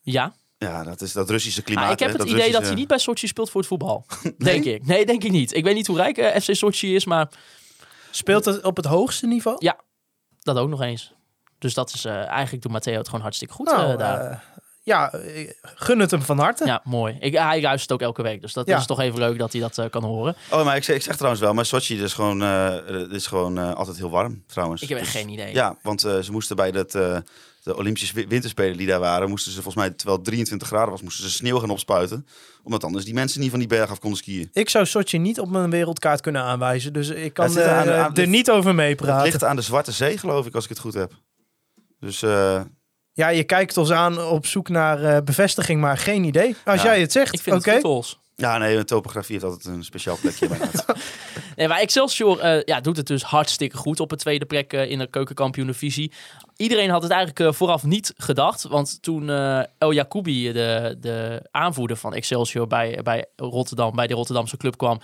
Ja, Ja, dat is dat Russische klimaat. Ah, ik heb hè, het dat idee dat hij niet bij Sochi speelt voor het voetbal. Denk ik. Nee, denk ik niet. Ik weet niet hoe rijk eh, FC Sochi is, maar Speelt het op het hoogste niveau? Ja, dat ook nog eens. Dus dat is eh, eigenlijk doet Matteo het gewoon hartstikke goed Nou, eh, daar. ja, gun het hem van harte. ja, mooi. Ik, hij luistert ook elke week, dus dat Ja. is toch even leuk dat hij dat kan horen. Oh, maar ik zeg, ik zeg trouwens wel, maar Sochi is gewoon, eh, is gewoon eh, altijd heel warm, trouwens. Ik heb echt Dus- geen idee. Ja, want eh, ze moesten bij dat, eh, de Olympische wi- winterspelen die daar waren, moesten ze volgens mij, terwijl het 23 graden was, moesten ze sneeuw gaan opspuiten. Omdat anders die mensen niet van die berg af konden skiën. Ik zou Sochi niet op mijn wereldkaart kunnen aanwijzen. Dus ik kan Het aan de- eh, aan- er niet over Het meepraten. ligt aan de Zwarte Zee, geloof ik, als ik het goed heb. Dus eh, Ja, je kijkt ons aan op zoek naar eh, bevestiging, maar geen idee. Als Ja. jij het zegt, Ik vind oké. het goed, ja, nee, een topografie heeft altijd een speciaal plekje. bij mij. Nee, maar Excelsior eh, ja, doet het dus hartstikke goed op een tweede plek in de keukenkampioen-divisie. Iedereen had het eigenlijk eh, vooraf niet gedacht. Want toen eh, El Jacoubi, de, de aanvoerder van Excelsior bij, bij Rotterdam, bij de Rotterdamse club kwam,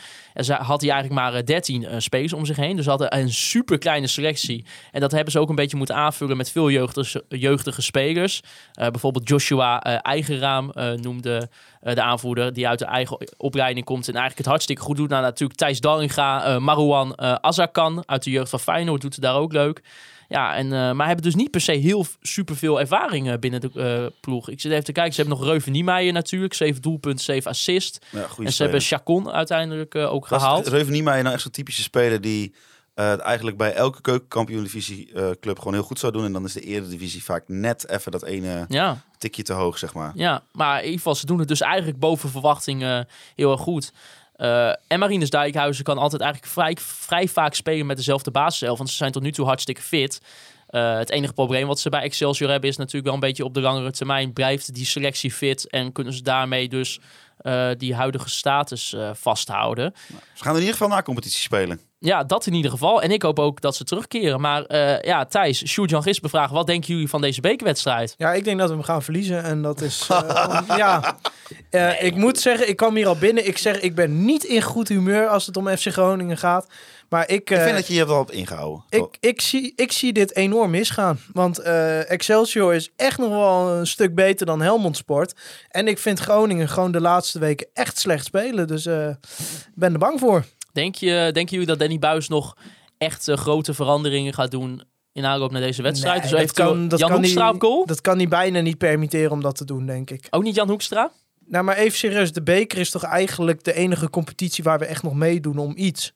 had hij eigenlijk maar eh, 13 eh, spelers om zich heen. Dus hadden een super kleine selectie. En dat hebben ze ook een beetje moeten aanvullen met veel jeugdige, jeugdige spelers. Eh, bijvoorbeeld Joshua eh, Eigenraam eh, noemde eh, de aanvoerder, die uit de eigen opleiding komt en eigenlijk het hartstikke goed doet. Nou, natuurlijk Thijs Dallinga, eh Marouan eh Azarkan uit de jeugd van Feyenoord doet het daar ook leuk. Ja, en, eh, maar hebben dus niet per se heel superveel ervaring eh, binnen de eh, ploeg. Ik zit even te kijken. Ze hebben nog Reuven Niemeyer natuurlijk. 7 doelpunten, 7 assist. Ja, en ze hebben Chacon uiteindelijk ook gehaald. Reuven Niemeyer nou echt zo'n typische speler die het eigenlijk bij elke keukenkampioen-divisie eh, club gewoon heel goed zou doen. En dan is de eredivisie vaak net even dat ene Ja, tikje te hoog, zeg maar. ja, maar in ieder geval, ze doen het dus eigenlijk boven verwachting heel erg goed. Eh, en Marinus Dijkhuizen kan altijd eigenlijk vrij, vrij vaak spelen met dezelfde basiself. Want ze zijn tot nu toe hartstikke fit. Eh, het enige probleem wat ze bij Excelsior hebben is natuurlijk wel een beetje op de langere termijn blijft die selectie fit en kunnen ze daarmee dus eh, die huidige status eh, vasthouden. Ze gaan in ieder geval na competitie spelen. Ja, dat in ieder geval. En ik hoop ook dat ze terugkeren. Maar eh, ja, Thijs, Sjoerd-Jan bevragen. Wat denken jullie van deze bekerwedstrijd? Ja, ik denk dat we hem gaan verliezen. En dat is. eh, om- ja. Eh, Ik moet zeggen, ik kwam hier al binnen. Ik zeg, ik ben niet in goed humeur als het om FC Groningen gaat. Maar ik. Ik eh, vind dat je je wel hebt ingehouden. ik, ik, zie, ik zie dit enorm misgaan. Want eh, Excelsior is echt nog wel een stuk beter dan Helmond Sport. En ik vind Groningen gewoon de laatste weken echt slecht spelen. Dus eh, ik ben er bang voor. Denk je, denken jullie dat Danny Buis nog echt eh, grote veranderingen gaat doen in aanloop naar deze wedstrijd? Nee, dus dat kan- dat Jan kan Hoekstra die- op goal? Dat kan hij bijna niet permitteren om dat te doen, denk ik. Ook niet Jan Hoekstra? Nou, maar even serieus. De beker is toch eigenlijk de enige competitie waar we echt nog meedoen om iets.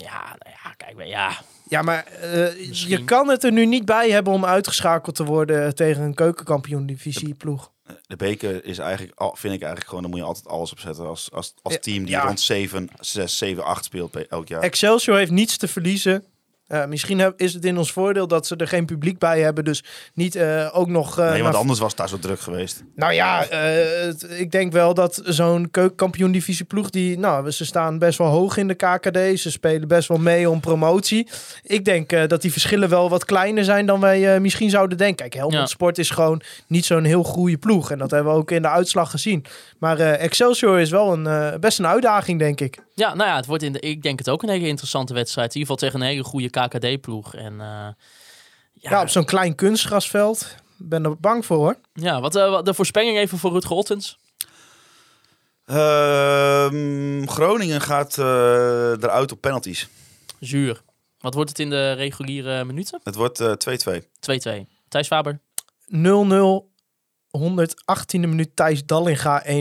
Ja, nou ja, kijk, maar ja. Ja, maar eh, je kan het er nu niet bij hebben om uitgeschakeld te worden tegen een keukenkampioen divisie ploeg. De beker is eigenlijk, al- vind ik eigenlijk gewoon, daar moet je altijd alles op zetten als, als, als team die ja. rond 7, 6, 7, 8 speelt pe- elk jaar. Excelsior heeft niets te verliezen. Eh, misschien heb- is het in ons voordeel dat ze er geen publiek bij hebben. Dus niet eh, ook nog... eh, nee, want naar- anders was het daar zo druk geweest. Nou ja, eh, ik denk wel dat zo'n keukenkampioen divisie ploeg... Die, nou, ze staan best wel hoog in de KKD. Ze spelen best wel mee om promotie. Ik denk eh, dat die verschillen wel wat kleiner zijn dan wij eh, misschien zouden denken. Kijk, Helmond Ja. Sport is gewoon niet zo'n heel goede ploeg. En dat hebben we ook in de uitslag gezien. Maar eh, Excelsior is wel een, eh, best een uitdaging, denk ik. Ja, nou ja, het wordt in de, ik denk het ook een hele interessante wedstrijd. In ieder geval tegen een hele goede KKD-ploeg. En eh, Ja, ja, op zo'n klein kunstgrasveld. Ik ben er bang voor, hoor. ja wat, eh, de voorspelling even voor Rutger Ottens. Ehm, Groningen gaat eh, eruit op penalties. Zuur. Wat wordt het in de reguliere minuten? 2-2. Het wordt eh, 2-2. Thijs Faber. 0-0. 118e minuut Thijs Dallinga 1-0.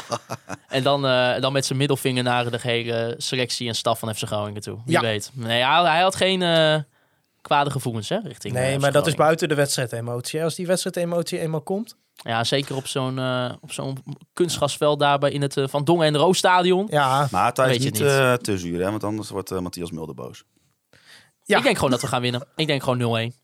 En dan, eh, dan met zijn middelvinger naar de gehele selectie en staf van FC Groningen toe. Wie Ja. weet. Nee, hij, hij had geen eh kwade gevoelens hè, richting eh, Nee, FC maar dat is buiten de wedstrijdemotie. hè. Als die wedstrijdemotie eenmaal komt. Ja, zeker op zo'n eh, op zo'n kunstgrasveld daarbij in het eh, Van Dongen en Roos stadion. Ja, Maar Thijs niet, het niet. eh, te zuur, hè? want anders wordt eh, Matthias Mulder boos. Ja. Ik denk gewoon dat we gaan winnen. Ik denk gewoon 0-1.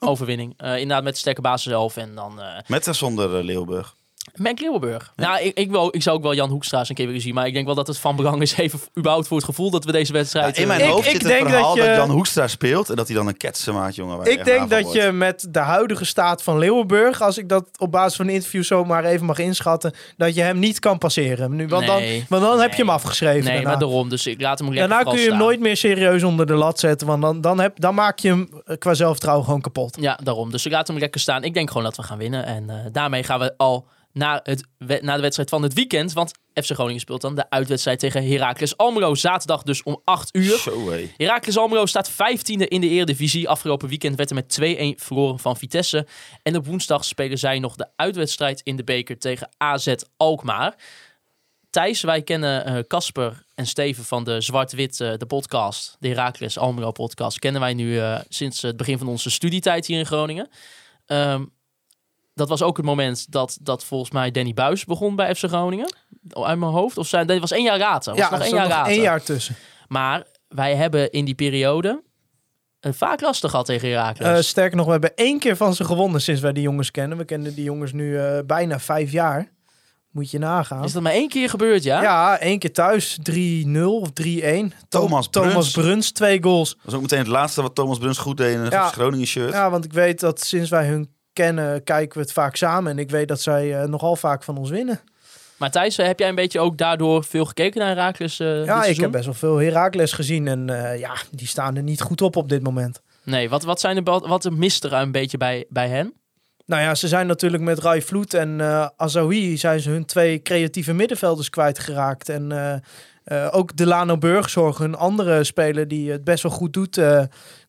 Overwinning. Eh, inderdaad met de sterke basis zelf. En dan eh Met en zonder eh, Leeuwburg. Mac Leeuwenburg. Nou, ik, ik, wil, ik zou ook wel Jan Hoekstra eens een keer willen zien. Maar ik denk wel dat het van belang is even überhaupt voor het gevoel dat we deze wedstrijd... in mijn eh, Ik- hoofd ik het denk verhaal dat dat, je- Jan Hoekstra speelt en dat hij dan een ketsen maakt, jongen. ik denk dat wordt. je met de huidige staat van Leeuwenburg, als ik dat op basis van een interview zomaar even mag inschatten, dat je hem niet kan passeren. Nu, want, Nee. dan, want dan heb je hem afgeschreven. Nee, daarna. maar daarom. Dus ik laat hem lekker daarna kun je hem nooit meer serieus onder de lat zetten, want dan, dan, heb, dan maak je hem eh, qua zelfvertrouwen gewoon kapot. Ja, daarom. Dus ik laat hem lekker staan. Ik denk gewoon dat we gaan winnen. En eh, daarmee gaan we al naar, het, naar de wedstrijd van het weekend. Want FC Groningen speelt dan de uitwedstrijd tegen Heracles Almelo. Zaterdag dus om 8 uur. Zo. Heracles Almelo staat 15e in de Eredivisie. Afgelopen weekend werd er met 2-1 verloren van Vitesse. En op woensdag spelen zij nog de uitwedstrijd in de beker tegen AZ Alkmaar. Thijs, wij kennen eh, Casper en Steven van de Zwart-Wit, eh, de podcast, de Heracles Almelo podcast, kennen wij nu eh, sinds het begin van onze studietijd hier in Groningen. Ehm, dat was ook het moment dat, dat volgens mij Danny Buis begon bij FC Groningen. Uit mijn hoofd. Of zijn, dat was één jaar later. Was Ja, nog er één jaar nog later. één jaar tussen. Maar wij hebben in die periode het vaak lastig gehad tegen Heracles. Eh, sterker nog, we hebben één keer van ze gewonnen sinds wij die jongens kennen. We kennen die jongens nu eh, bijna vijf jaar. Moet je nagaan. is dat maar één keer gebeurd, ja? Ja, één keer thuis. 3-0 of 3-1. Tom- Thomas Thomas Bruns. Bruns, twee goals. Dat was ook meteen het laatste wat Thomas Bruns goed deed in een Ja. Groningen shirt. Ja, want ik weet dat sinds wij hun kennen, kijken we het vaak samen. En ik weet dat zij eh, nogal vaak van ons winnen. Maar Thijs, eh, heb jij een beetje ook daardoor veel gekeken naar Heracles eh ja, ik heb best wel veel Heracles gezien. En ja, die staan er niet goed op op dit moment. Nee, wat, wat, zijn de, wat mist er een beetje bij, bij hen? Nou ja, ze zijn natuurlijk met Rai Vloed en Azawi zijn ze hun twee creatieve middenvelders kwijtgeraakt. En eh, ook Delano Burgzorg, hun andere speler die het best wel goed doet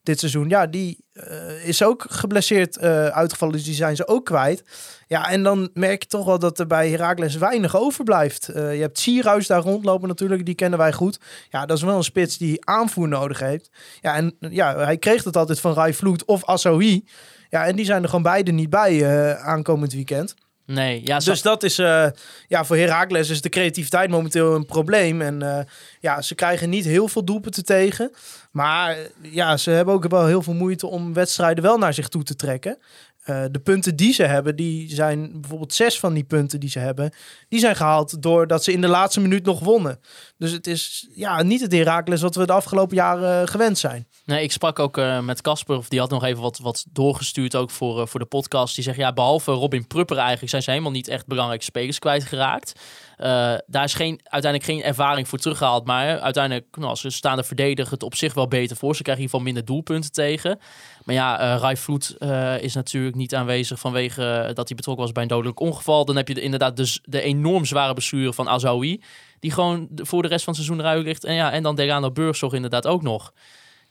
dit seizoen. Ja, die eh, is ook geblesseerd eh, uitgevallen, dus die zijn ze ook kwijt. Ja, en dan merk je toch wel dat er bij Heracles weinig overblijft. Eh, je hebt Sierhuis daar rondlopen natuurlijk, die kennen wij goed. Ja, dat is wel een spits die aanvoer nodig heeft. Ja, en ja, hij kreeg het altijd van Rai Vloed of Asahi. Ja, en die zijn er gewoon beide niet bij aankomend weekend. Nee, ja, Dus dat is, eh, ja, voor Heracles is de creativiteit momenteel een probleem. En eh, ja, ze krijgen niet heel veel doelpunten tegen. Maar ja, ze hebben ook wel heel veel moeite om wedstrijden wel naar zich toe te trekken. Eh, de punten die ze hebben, die zijn bijvoorbeeld zes van die punten die ze hebben, die zijn gehaald doordat ze in de laatste minuut nog wonnen. Dus het is ja, niet het Heracles wat we de afgelopen jaren eh, gewend zijn. Nee, ik sprak ook eh, met Casper, of die had nog even wat, wat doorgestuurd ook voor, voor de podcast. Die zegt, ja, behalve Robin Prupper eigenlijk zijn ze helemaal niet echt belangrijke spelers kwijtgeraakt. Eh daar is geen, uiteindelijk geen ervaring voor teruggehaald. Maar uiteindelijk, nou, ze staan de verdediger het op zich wel beter voor. Ze krijgen in ieder minder doelpunten tegen. Maar ja, eh Rai Vloed eh, is natuurlijk niet aanwezig vanwege dat hij betrokken was bij een dodelijk ongeval. Dan heb je de, inderdaad dus de enorm zware bestuur van Azawi. Die gewoon voor de rest van het seizoen eruit ligt. En, ja, en dan Delano Burgzorg inderdaad ook nog.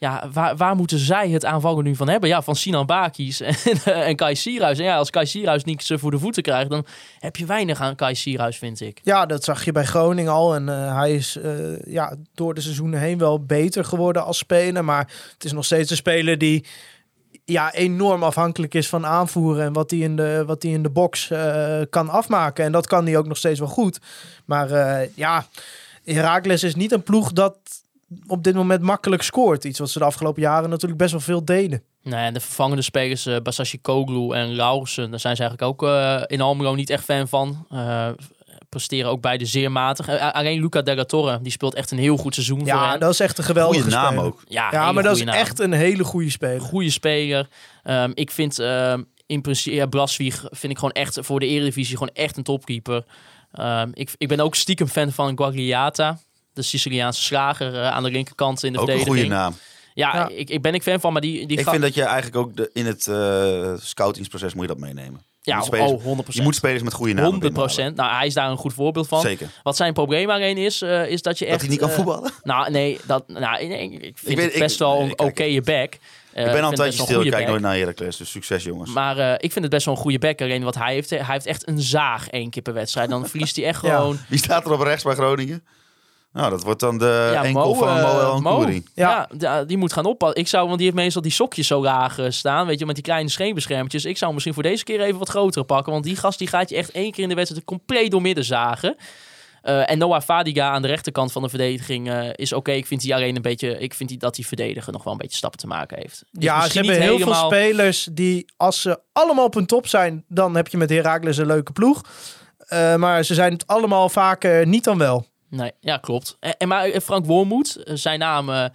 Ja, waar, waar moeten zij het aanvallen nu van hebben? Ja, van Sinan Bakis en, eh, en Kai Sierhuis. En ja, als Kai Sierhuis niets eh, voor de voeten krijgt, dan heb je weinig aan Kai Sierhuis, vind ik. Ja, dat zag je bij Groningen al. En eh, hij is ja, door de seizoenen heen wel beter geworden als speler. Maar het is nog steeds een speler die ja, enorm afhankelijk is van aanvoeren. En wat hij in de, wat in de box kan afmaken. En dat kan hij ook nog steeds wel goed. Maar ja, Heracles is niet een ploeg dat op dit moment makkelijk scoort. Iets wat ze de afgelopen jaren natuurlijk best wel veel deden. Nee, de vervangende spelers, eh Basashi Koglu en Laurensen, daar zijn ze eigenlijk ook eh, in Almelo niet echt fan van. Eh, presteren ook beide zeer matig. Alleen Luca Della Torre, die speelt echt een heel goed seizoen voor Ja, dat is echt een geweldige Goeie naam speler. ook. Ja, maar dat is naam. echt een hele goede speler. goede speler. Ehm, ik vind ehm, in principe ja, Blaswieg vind ik gewoon echt voor de Eredivisie gewoon echt een topkeeper. Ehm, ik, ik ben ook stiekem fan van Guagliata, de Siciliaanse slager eh, aan de linkerkant in de Ook een verdediging. goede naam. Ja, Ja. Ik, ik ben ik fan van, maar die, die Ik ga- vind dat je eigenlijk ook de, in het eh, scoutingsproces moet je dat meenemen. Ja, moet spelers, oh, 100%. je moet spelers met goede namen 100 binnenhalen. Nou, hij is daar een goed voorbeeld van. Zeker. Wat zijn probleem alleen is, eh, is dat je echt... Dat hij niet kan voetballen. nou, nee, dat, nou, nee, ik vind weet- het ik- best wel een kijk. oké back. Ik ben al een vind het tijdje best wel stil. Ik kijk nooit naar Heracles. Dus succes jongens. Maar eh, ik vind het best wel een goede back. Alleen wat hij heeft, hij heeft echt een zaag één keer per wedstrijd. Dan verliest hij echt Ja. gewoon... Wie staat er op rechts bij Groningen? Nou, dat wordt dan de Ja, enkel Mo, van eh, Mo El Mo. Nkouri. Ja, ja, die moet gaan oppassen. Ik zou, want die heeft meestal die sokjes zo laag eh, staan, weet je, met die kleine scheenbeschermtjes. Ik zou misschien voor deze keer even wat grotere pakken, want die gast die gaat je echt één keer in de wedstrijd compleet door midden zagen. Eh, en Noah Fadiga aan de rechterkant van de verdediging eh, is oké. Ik vind die alleen een beetje, ik vind die, dat die verdediger nog wel een beetje stappen te maken heeft. Is Ja, ze misschien hebben niet heel helemaal- veel spelers die, als ze allemaal op hun top zijn, dan heb je met Heracles een leuke ploeg. Eh, maar ze zijn het allemaal vaker niet dan wel. Nee, ja, klopt. En, en maar eh, Frank Wormoed, eh, zijn naam eh,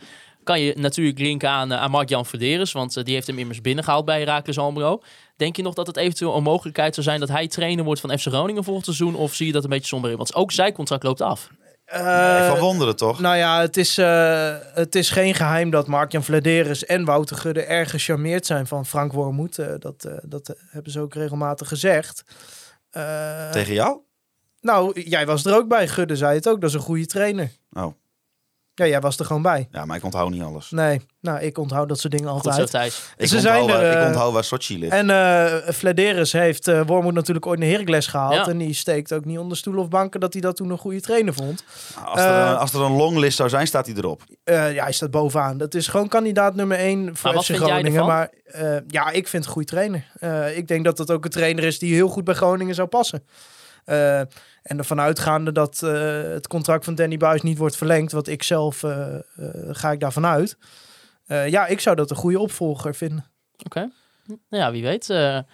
kan je natuurlijk linken aan, eh, aan Mark-Jan Verderes, want eh, die heeft hem immers binnengehaald bij Heracles Almelo. Denk je nog dat het eventueel een mogelijkheid zou zijn dat hij trainer wordt van FC Groningen volgend seizoen? Of zie je dat een beetje somber in? Want ook zijn contract loopt af. Eh, Van wonderen toch? nou ja, het is, eh, het is geen geheim dat Mark-Jan Vladeris en Wouter Gudde erg gecharmeerd zijn van Frank Wormoed. Eh, dat, eh, dat eh, hebben ze ook regelmatig gezegd. Eh, Tegen jou? Nou, jij was er ook bij. Gudde zei het ook. Dat is een goede trainer. Oh. Ja, jij was er gewoon bij. Ja, maar ik onthoud niet alles. Nee, nou, ik onthoud dat soort dingen Goed zo, altijd. Thijs. Ik, Ze onthoud, zijn er, waar, ik eh, onthoud waar Sochi ligt. En eh Vladeris heeft eh Wormoed natuurlijk ooit naar Heracles gehaald. Ja. En die steekt ook niet onder stoel of banken dat hij dat toen een goede trainer vond. Nou, als, er, eh, een- als er een longlist zou zijn, staat hij erop. Eh, ja, hij staat bovenaan. Dat is gewoon kandidaat nummer één voor Maar FC Groningen. Maar eh, ja, ik vind een goede trainer. Eh, ik denk dat het ook een trainer is die heel goed bij Groningen zou passen. En ervan uitgaande dat eh, het contract van Danny Buis niet wordt verlengd, wat ik zelf eh, eh, ga ik daarvan uit. Ja, ik zou dat een goede opvolger vinden. Oké. Nou ja, wie weet. in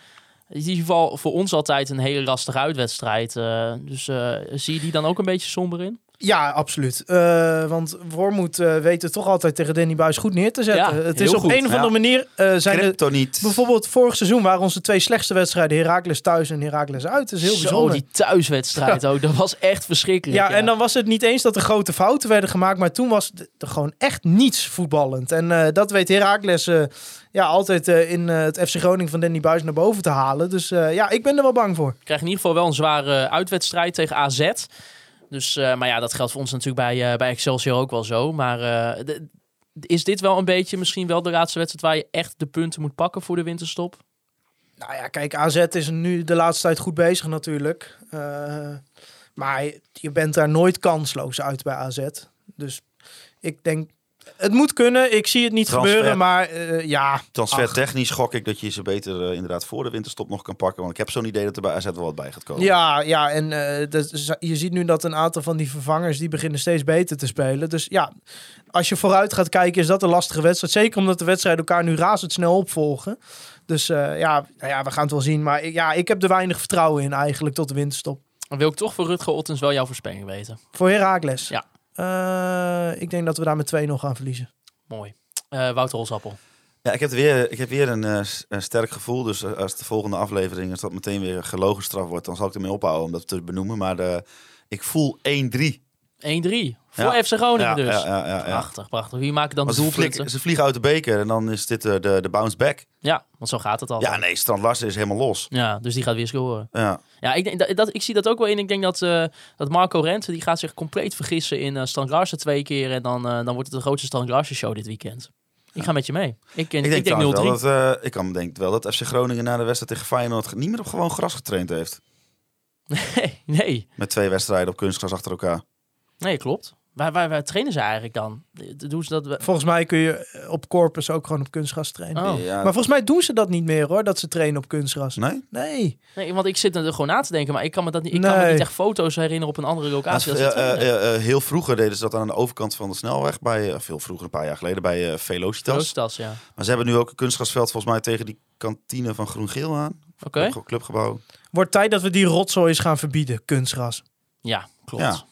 ieder geval voor ons altijd een hele lastige uitwedstrijd. dus zie je die dan ook een beetje somber in? Ja, absoluut. Eh, want Wormoed eh weet het toch altijd tegen Danny Buis goed neer te zetten. Ja, het is op goed. een of andere Ja. manier eh, zijn de, Crypto niet. bijvoorbeeld vorig seizoen waren onze twee slechtste wedstrijden Heracles thuis en Heracles uit. Dat is heel Zo, bijzonder. die thuiswedstrijd ook. Dat was echt verschrikkelijk. Ja, en dan was het niet eens dat er grote fouten werden gemaakt, maar toen was er gewoon echt niets voetballend. En eh, dat weet Heracles eh, ja, altijd in het FC Groningen van Danny Buis naar boven te halen. Dus eh, ja, ik ben er wel bang voor. krijgen in ieder geval wel een zware uitwedstrijd tegen AZ. Dus, eh, maar ja, dat geldt voor ons natuurlijk bij, eh, bij Excelsior ook wel zo. Maar eh, is dit wel een beetje misschien wel de laatste wedstrijd waar je echt de punten moet pakken voor de winterstop? Nou ja, kijk, AZ is nu de laatste tijd goed bezig natuurlijk. Maar je bent daar nooit kansloos uit bij AZ. Dus ik denk, het moet kunnen. Ik zie het niet Transfer. gebeuren, maar eh, ja. Transfertechnisch gok ik dat je ze beter eh, inderdaad voor de winterstop nog kan pakken. Want ik heb zo'n idee dat er bij AZ wel wat bij gaat komen. Ja, ja, en eh, dat je ziet nu dat een aantal van die vervangers die beginnen steeds beter te spelen. Dus ja, als je vooruit gaat kijken, is dat een lastige wedstrijd. Zeker omdat de wedstrijden elkaar nu razendsnel opvolgen. Dus eh, ja, nou ja, we gaan het wel zien. Maar ik- ja, ik heb er weinig vertrouwen in eigenlijk tot de winterstop. Dan wil ik toch voor Rutger Ottens wel jouw voorspelling weten. Voor Heracles? Ja. Eh, ik denk dat we daar met 2 nog gaan verliezen. Mooi. Eh, Wouter Holsappel. Ja, ik heb weer, ik heb weer een, eh, s- een sterk gevoel. Dus als de volgende aflevering als dat meteen weer gelogen straf wordt, dan zal ik ermee ophouden om dat te benoemen. Maar de, ik voel 1-3. 1-3. Voor Ja. FC Groningen dus. Prachtig, prachtig. Wie maken dan de ze, doelpunten? ze vliegen uit de beker en dan is dit eh, de, de bounce back. Ja, want zo gaat het al. Ja, nee, Strand Larsen is helemaal los. Ja, dus die gaat weer scoren. Ja. Ja, ik, denk, dat, dat, ik zie dat ook wel in. Ik denk dat, eh, dat Marco Rente, die gaat zich compleet vergissen in eh Strand Larsen twee keer. En dan, dan wordt het de grootste Strand Larsen show dit weekend. Ik ga met je mee. Ik, ik, denk, denk 0-3. trouwens wel dat, ik kan denk wel dat FC Groningen na de wedstrijd tegen Feyenoord niet meer op gewoon gras getraind heeft. Nee, nee, Met twee wedstrijden op kunstgras achter elkaar. nee, klopt. Waar, waar, waar trainen ze eigenlijk dan? Doen ze dat... Volgens mij kun je eh, op Corpus ook gewoon op kunstgras trainen. Oh. Ja, Maar volgens mij doen ze dat niet meer hoor, dat ze trainen op kunstgras. nee? Nee. Nee, want ik zit er gewoon na te denken, maar ik kan me, dat niet, ik kan me niet echt foto's herinneren op een andere locatie. Ja, dat ze eh, eh, heel vroeger deden ze dat aan de overkant van de snelweg. Bij, veel vroeger, een paar jaar geleden, bij Velocitas. Roostas, ja. Maar ze hebben nu ook een kunstgrasveld volgens mij tegen die kantine van Groen-Geel aan. Oké. Club- Clubgebouw. Wordt tijd dat we die rotzooi eens gaan verbieden, kunstgras. Ja, klopt. Ja.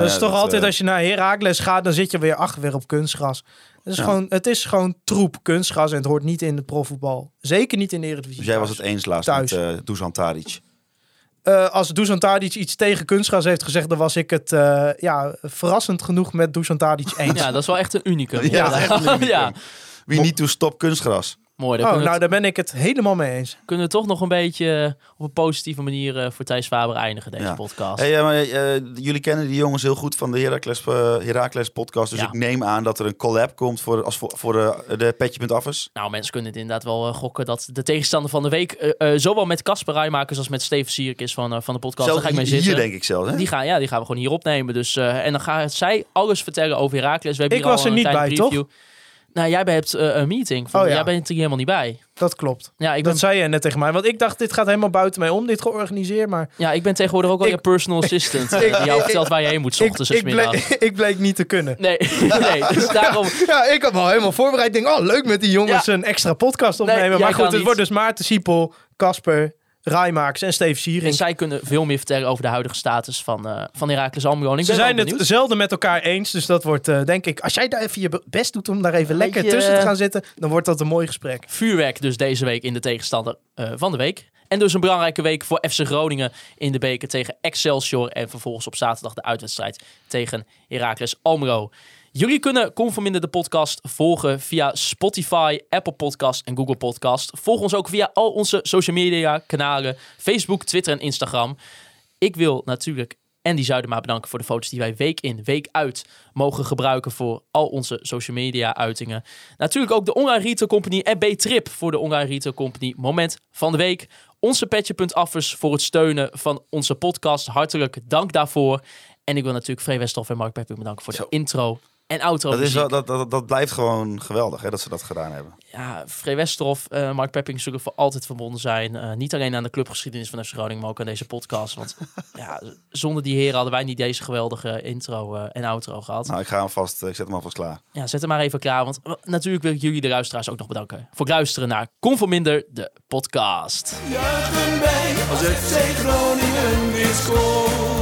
Dat Nou is toch altijd eh, als je naar Herakles gaat, dan zit je weer achter weer op kunstgras. Het is, Ja. gewoon, het is gewoon troep kunstgras en het hoort niet in het profvoetbal. Zeker niet in de Eredivisie. Dus jij was het eens laatst Thuis. met eh Dusan Tadic. Eh, als Dusan Tadic iets tegen kunstgras heeft gezegd, dan was ik het eh, ja, verrassend genoeg met Dusan Tadic eens. Ja, dat is wel echt een unicum. Ja, dat echt een unicum. ja, Wie niet toe stop kunstgras. Mooi. Dan Oh, nou, daar ben ik het helemaal mee eens. kunnen we toch nog een beetje eh, op een positieve manier eh, voor Thijs Faber eindigen, deze Ja. podcast. Hey, maar, eh, jullie kennen die jongens heel goed van de Heracles, Heracles podcast. Dus Ja. ik neem aan dat er een collab komt voor, als voor, voor de, de Petje.affers. Nou, mensen kunnen het inderdaad wel gokken dat de tegenstander van de week, zowel met Casper Rijmakers als met Steven Sierk is van, van de podcast. Daar ga ik mee zitten. hier denk ik zelf. Hè? Die gaan, ja, die gaan we gewoon hier opnemen. Dus, eh, en dan gaat zij alles vertellen over. We hebben Ik hier was al er een niet bij, preview. Nou, jij hebt eh, een meeting. Van, Oh, ja. Jij bent er helemaal niet bij. Dat klopt. Ja ik, ben, Dat zei je net tegen mij. Want ik dacht, dit gaat helemaal buiten mij om, dit georganiseerd. Maar ja, ik ben tegenwoordig ook al Ik- je personal assistant. Ik- die jou vertelt waar je heen moet, 's ik, ochtends ik, bleek, ik bleek niet te kunnen. Nee, nee, dus daarom... Ja, ik had me al helemaal voorbereid. Ik denk, oh, leuk met die jongens Ja. een extra podcast opnemen. Nee, maar goed, het wordt dus Maarten Siepel, Casper, Rijmakers en Steve En Siering. zij kunnen veel meer vertellen over de huidige status van, eh van Almelo. En ik Ze zijn het zelden met elkaar eens. Dus dat wordt, eh, denk ik, als jij daar even je best doet om daar even lekker Beetje, tussen te eh, gaan zitten, dan wordt dat een mooi gesprek. Vuurwerk dus deze week in de tegenstander van de week. En dus een belangrijke week voor FC Groningen in de beker tegen Excelsior. En vervolgens op zaterdag de uitwedstrijd tegen Heracles Almelo. Jullie kunnen Conforminder de podcast volgen via Spotify, Apple Podcast en Google Podcast. Volg ons ook via al onze social media kanalen, Facebook, Twitter en Instagram. Ik wil natuurlijk Andy Zuidema bedanken voor de foto's die wij week in, week uit mogen gebruiken voor al onze social media uitingen. Natuurlijk ook de Online Retail Company en B-Trip voor de Online Retail Company moment van de week. Onze petje.affers voor het steunen van onze podcast. Hartelijk dank daarvoor. En ik wil natuurlijk Free Westhoff en Mark Pepping bedanken voor de Zo. intro en outro Dat, is wel, dat, dat, dat blijft gewoon geweldig hè, dat ze dat gedaan hebben. Ja, Free Westerhof, eh Mark Pepping zullen voor altijd verbonden zijn. Eh, niet alleen aan de clubgeschiedenis van FC Groningen, maar ook aan deze podcast. Want ja, zonder die heren hadden wij niet deze geweldige intro eh, en outro gehad. Nou, ik ga hem vast, ik zet hem alvast klaar. Ja, zet hem maar even klaar. Want natuurlijk wil ik jullie, de luisteraars, ook nog bedanken voor het luisteren naar Conforminder, de podcast. Juichen wij als FC Groningen weer scoort.